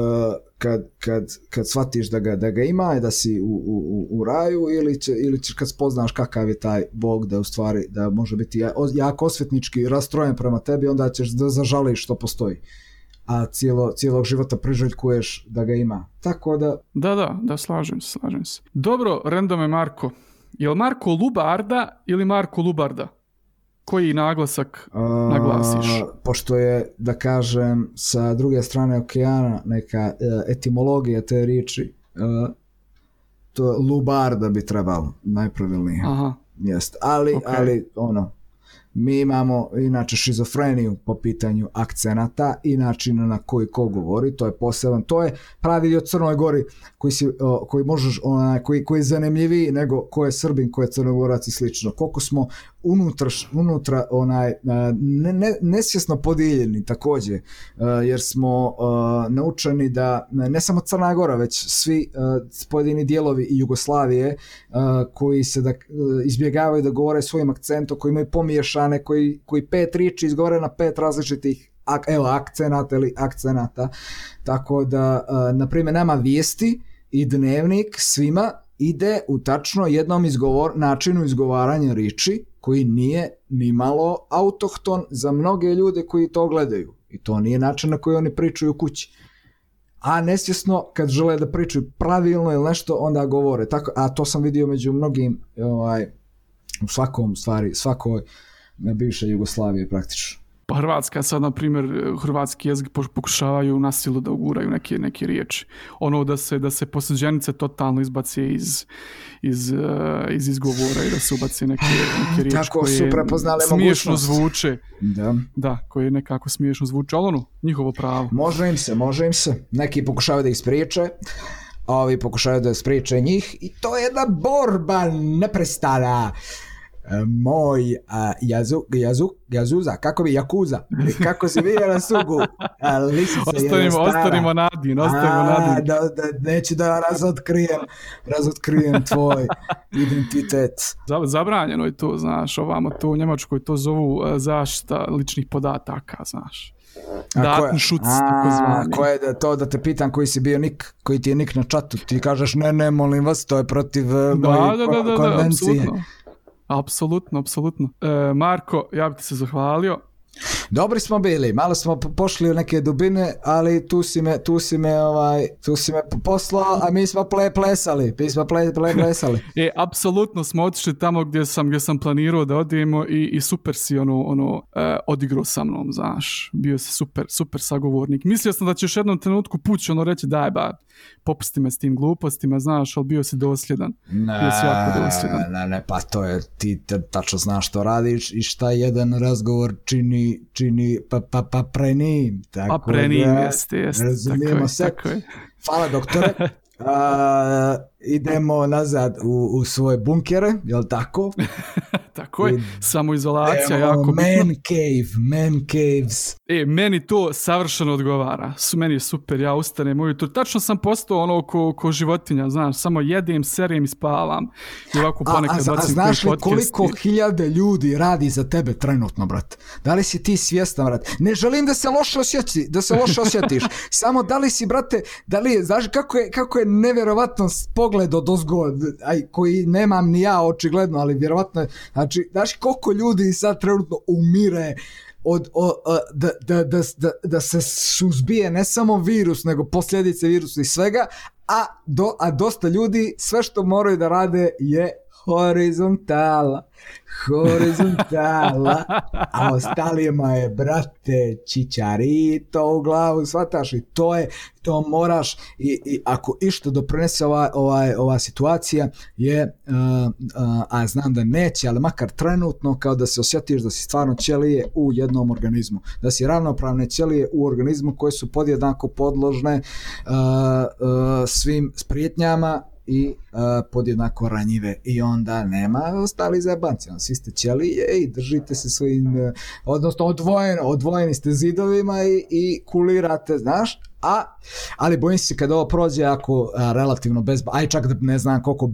kad, kad, kad shvatiš da ga, da ga ima i da si u, u, u- raju ili, će, ili ćeš kad spoznaš kakav je taj Bog da u stvari da može biti jako osvetnički rastrojen prema tebi onda ćeš da zažališ što postoji a cijelo, cijelog života priželjkuješ da ga ima tako da Da, da, da, slažem se, slažem se. Dobro, randome Marko. Je li Marko Lubarda ili Marko Lubarda? Koji naglasak A, naglasiš? pošto je, da kažem, sa druge strane okeana neka e, etimologija te riječi, e, to lubarda bi trebalo, najpravilnije. Aha, Jest. Ali, Ok. ali, ono, mi imamo inače šizofreniju po pitanju akcenata i načina na koji ko govori, to je poseban, to je pravi od Crnoj Gori koji, si, koji možeš, onaj, koji, koji je zanimljiviji nego ko je Srbin, ko je Crnogorac i slično. Koliko smo unutra, unutra onaj, a, ne, ne, nesvjesno podijeljeni takođe, a, jer smo a, naučeni da ne samo Crna Gora, već svi pojedini dijelovi Jugoslavije koji se da izbjegavaju da govore svojim akcentom, koji imaju pomiješane, koji, koji pet riječi izgovore na pet različitih ak, evo, akcenata ili akcenata. Tako da, na primjer, nama vijesti i dnevnik svima ide u tačno jednom izgovor, načinu izgovaranja riči koji nije ni malo autohton za mnoge ljude koji to gledaju. I to nije način na koji oni pričaju kući. A nesvjesno kad žele da pričaju pravilno ili nešto, onda govore. Tako, a to sam vidio među mnogim ovaj, u svakom stvari, svakoj bivše Jugoslavije praktično. Pa Hrvatska sad, na primjer, hrvatski jezik po- pokušavaju na silu da uguraju neke, neke riječi. Ono da se, da se posljeđenice totalno izbaci iz, iz, eh, iz izgovora i da se ubaci neke, neke riječi Tako su koje prepoznale smiješno mogućnost. zvuče. Da. Da, koje nekako smiješno zvuče, ali ono, njihovo pravo. Može im se, može im se. Neki pokušavaju da ih spriječe, a ovi pokušavaju da spriječe njih i to je jedna borba neprestana. E, Moj a, jazu, jazu, jazuza, kako bi, jakuza, kako se vidio na sugu, a, Ostanimo, ostanimo nadin, ostanimo A, nadin. da, da, neću da razotkrijem, razotkrijem tvoj identitet. Za- Zabranjeno je to, znaš, ovamo to u Njemačkoj to zovu eh, zaštita ličnih podataka, znaš. Datenschutz, a, takozvani. ko je da, to da te pitam koji si bio nik, koji ti je nik na čatu, ti kažeš ne, ne, molim vas, to je protiv Da, moje da, da, da, da, konvencije. Apsolutno. Apsolutno. E, Marko, ja bih ti se zahvalio. Dobri smo bili, malo smo po- pošli u neke dubine, ali tu si me, tu si me, ovaj, tu si me poslao, a mi smo ple, plesali, mi smo ple, ple, plesali. E, apsolutno smo otišli tamo gdje sam, gdje sam planirao da odemo i, i super si ono, ono e, odigrao sa mnom, znaš. Bio si super, super sagovornik. Mislio sam da ćeš jednom trenutku pući ono reći daj ba, popusti me s tim glupostima, znaš, ali bio si dosljedan. Bio si jako dosljedan. ne, ne, pa to je, ti te, tačno znaš što radiš i šta jedan razgovor čini, čini pa, pa, pa prenim. Tako A pre njim, da, jeste, jeste. Tako razumijemo je, se. tako je. Hvala doktore. A, idemo nazad u, u svoje bunkere, jel tako? Tako je, samoizolacija jako bitno. man cave, man caves. E, meni to savršeno odgovara. Su meni je super, ja ustanem ujutro. Tačno sam postao ono ko, ko životinja, znaš, samo jedem, serem i spavam. I ovako A, ponekad a, a bacim znaš li koliko hiljade ljudi radi za tebe trenutno, brat? Da li si ti svjestan, brat? Ne želim da se loše osjeti, da se loše osjetiš. Samo da li si, brate, da li je, znaš kako je, kako je nevjerovatno s- pogled od ozgo, aj, koji nemam ni ja očigledno, ali vjerovatno je, znači, znaš koliko ljudi sad trenutno umire od, o, o, da, da, da, da, da se suzbije ne samo virus, nego posljedice virusa i svega, a, do, a dosta ljudi sve što moraju da rade je horizontala, horizontala, a ostalima je, brate, čičarito u glavu, shvataš i to je, to moraš i, i ako išto doprinese ova, ova, ova situacija je, uh, uh, a znam da neće, ali makar trenutno kao da se osjetiš da si stvarno ćelije u jednom organizmu, da si ravnopravne ćelije u organizmu koje su podjednako podložne uh, uh, svim sprijetnjama i uh, podjednako ranjive. I onda nema ostali zajebanci, on svi ste ćelije i držite se svojim, uh, odnosno odvojeno, odvojeni ste zidovima i, i kulirate, znaš, a, ali bojim se kad ovo prođe ako a, relativno bez, aj čak da ne znam koliko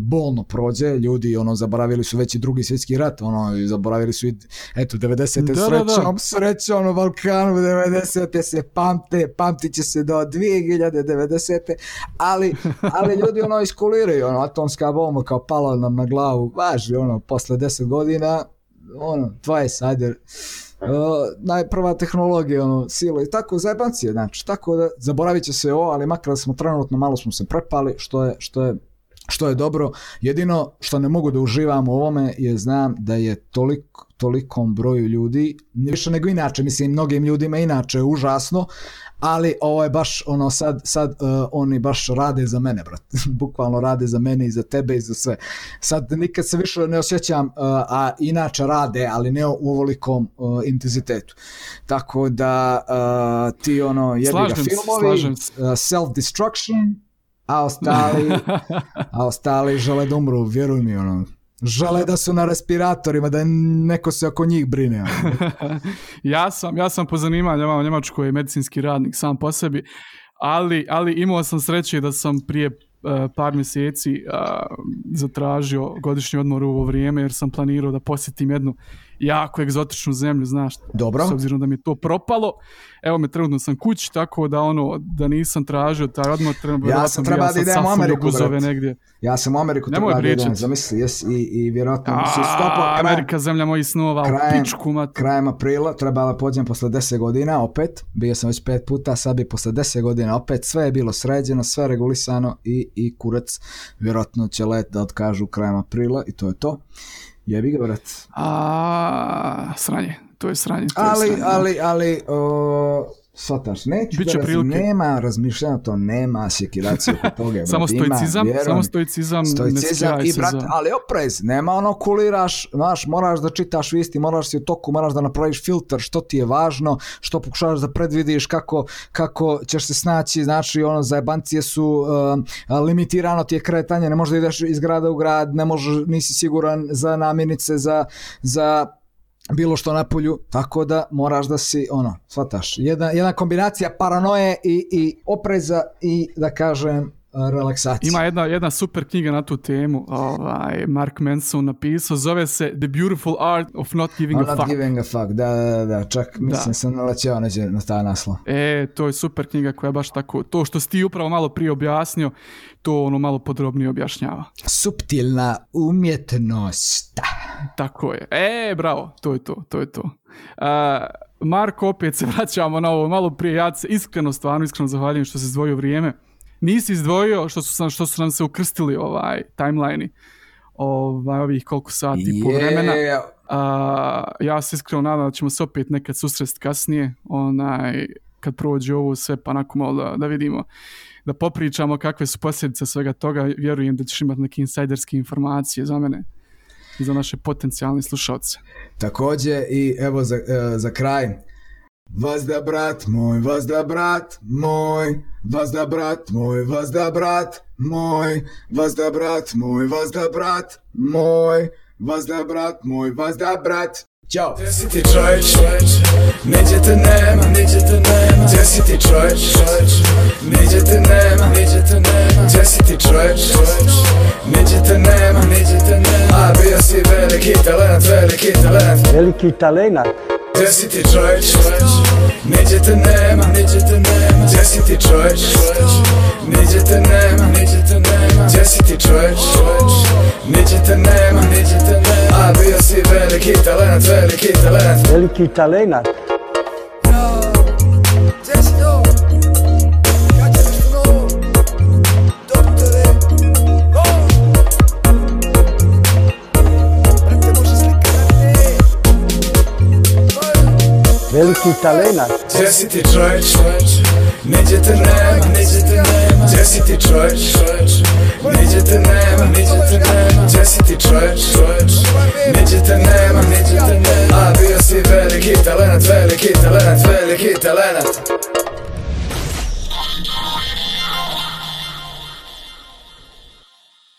bolno prođe, ljudi ono zaboravili su već i drugi svjetski rat, ono i zaboravili su i eto 90. Da, da, da. srećom, srećom na Balkanu 90. se pamte, pamtit će se do 2090. ali, ali ljudi ono iskuliraju, ono atomska bomba kao pala nam na glavu, važi ono posle 10 godina, ono, 20, ajde, Uh, najprva tehnologija, ono, sila i tako, zajebancije, znači, tako da zaboravit će se ovo, ali makar smo trenutno, malo smo se prepali, što je, što je što je dobro. Jedino što ne mogu da uživam u ovome je znam da je toliko, tolikom broju ljudi, više nego inače, mislim mnogim ljudima inače je užasno, ali ovo je baš ono sad, sad uh, oni baš rade za mene, brat. Bukvalno rade za mene i za tebe i za sve. Sad nikad se više ne osjećam, uh, a inače rade, ali ne u ovolikom uh, intenzitetu. Tako da uh, ti ono jebi ga filmovi, uh, self-destruction, a ostali, a ostali žele da umru, vjeruj mi, ono, žele da su na respiratorima, da neko se oko njih brine. Ja sam, ja sam po zanimanju u Njemačkoj medicinski radnik sam po sebi, ali, ali imao sam sreće da sam prije uh, par mjeseci uh, zatražio godišnji odmor u ovo vrijeme jer sam planirao da posjetim jednu jako egzotičnu zemlju, znaš, Dobro. s obzirom da mi je to propalo. Evo me trenutno sam kući, tako da ono, da nisam tražio taj odmor, treba, Ja sam treba da sad idem u Ameriku, brat. negdje. Ja sam u Ameriku treba da idem, zamisli, jes, i, i vjerojatno A, su stopo, Amerika, zemlja mojih snova, u krajem- pičku mat. krajem aprila, trebala pođem posle 10 godina, opet, bio sam već pet puta, sad bi posle 10 godina opet, sve je bilo sređeno, sve regulisano i, i kurac, vjerojatno će let da otkažu krajem aprila i to je to. Jebi ga, brat. A, sranje, to je sranje. To ali, je sranje, da. ali, ali, o, shvataš, neću Biće da prilike. nema razmišljanja, to nema sekiracije oko toga. brat, Samo ima, stoicizam, vjerujem, samo stoicizam, stoicizam i za... ali oprez, nema ono kuliraš, znaš, moraš da čitaš visti, moraš si u toku, moraš da napraviš filter, što ti je važno, što pokušavaš da predvidiš kako, kako ćeš se snaći, znači ono zajebancije su um, limitirano ti je kretanje, ne možeš da ideš iz grada u grad, ne možeš, nisi siguran za namirnice, za, za bilo što na polju, tako da moraš da si, ono, shvataš, jedna, jedna kombinacija paranoje i, i opreza i, da kažem, relaksacije. Ima jedna, jedna super knjiga na tu temu, ovaj, Mark Manson napisao, zove se The Beautiful Art of Not Giving I'm a not Fuck. giving a fuck, da, da, da, čak mislim Da. sam nalećeo neđe na taj naslov. E, to je super knjiga koja baš tako, to što si ti upravo malo prije objasnio, to ono malo podrobnije objašnjava. Suptilna umjetnost. Tako je. E, bravo, to je to, to je to. Uh, Marko, opet se vraćamo na ovo malo prije, ja se iskreno, stvarno iskreno zahvaljujem što se izdvojio vrijeme. Nisi izdvojio što su, sam, što su nam se ukrstili ovaj timeline ovaj, ovih koliko sati po vremena. A, ja se iskreno nadam da ćemo se opet nekad susresti kasnije, onaj, kad prođe ovo sve, pa onako malo da, da vidimo, da popričamo kakve su posljedice svega toga. Vjerujem da ćeš imati neke insajderske informacije za mene i za naše potencijalne slušalce. Takođe i evo za, e, za kraj. Vazda brat moj, vazda brat moj, vazda brat moj, vazda brat moj, vazda brat, moj vazda brat, moj, vazda brat, moj vazda brat. Ćao! Gdje si ti čovječ? Niđe te nema, niđe te nema Gdje si ti čovječ? Niđe te nema, niđe te nema Gdje si ti čovječ? Niđe te nema, niđe te nema A bio si veliki talent, veliki talent Veliki talenat. Gdje si ti čovječ? Niđe te nema, niđe te nema Gdje si ti čovječ? Niđe te nema, niđe te nema Gdje si ti čovječ? Niđe te nema, niđe te nema A bio si veliki talent, veliki talent Veliki talenat. Veliki talenat. Gdje si ti čovječ? Niđe te nema, niđe te nema Gdje si ti čovječ? Niđe te nema, niđe te nema Gdje si ti čovječ? Niđe te nema, niđe te nema A bio si veliki talent, veliki talent, veliki talent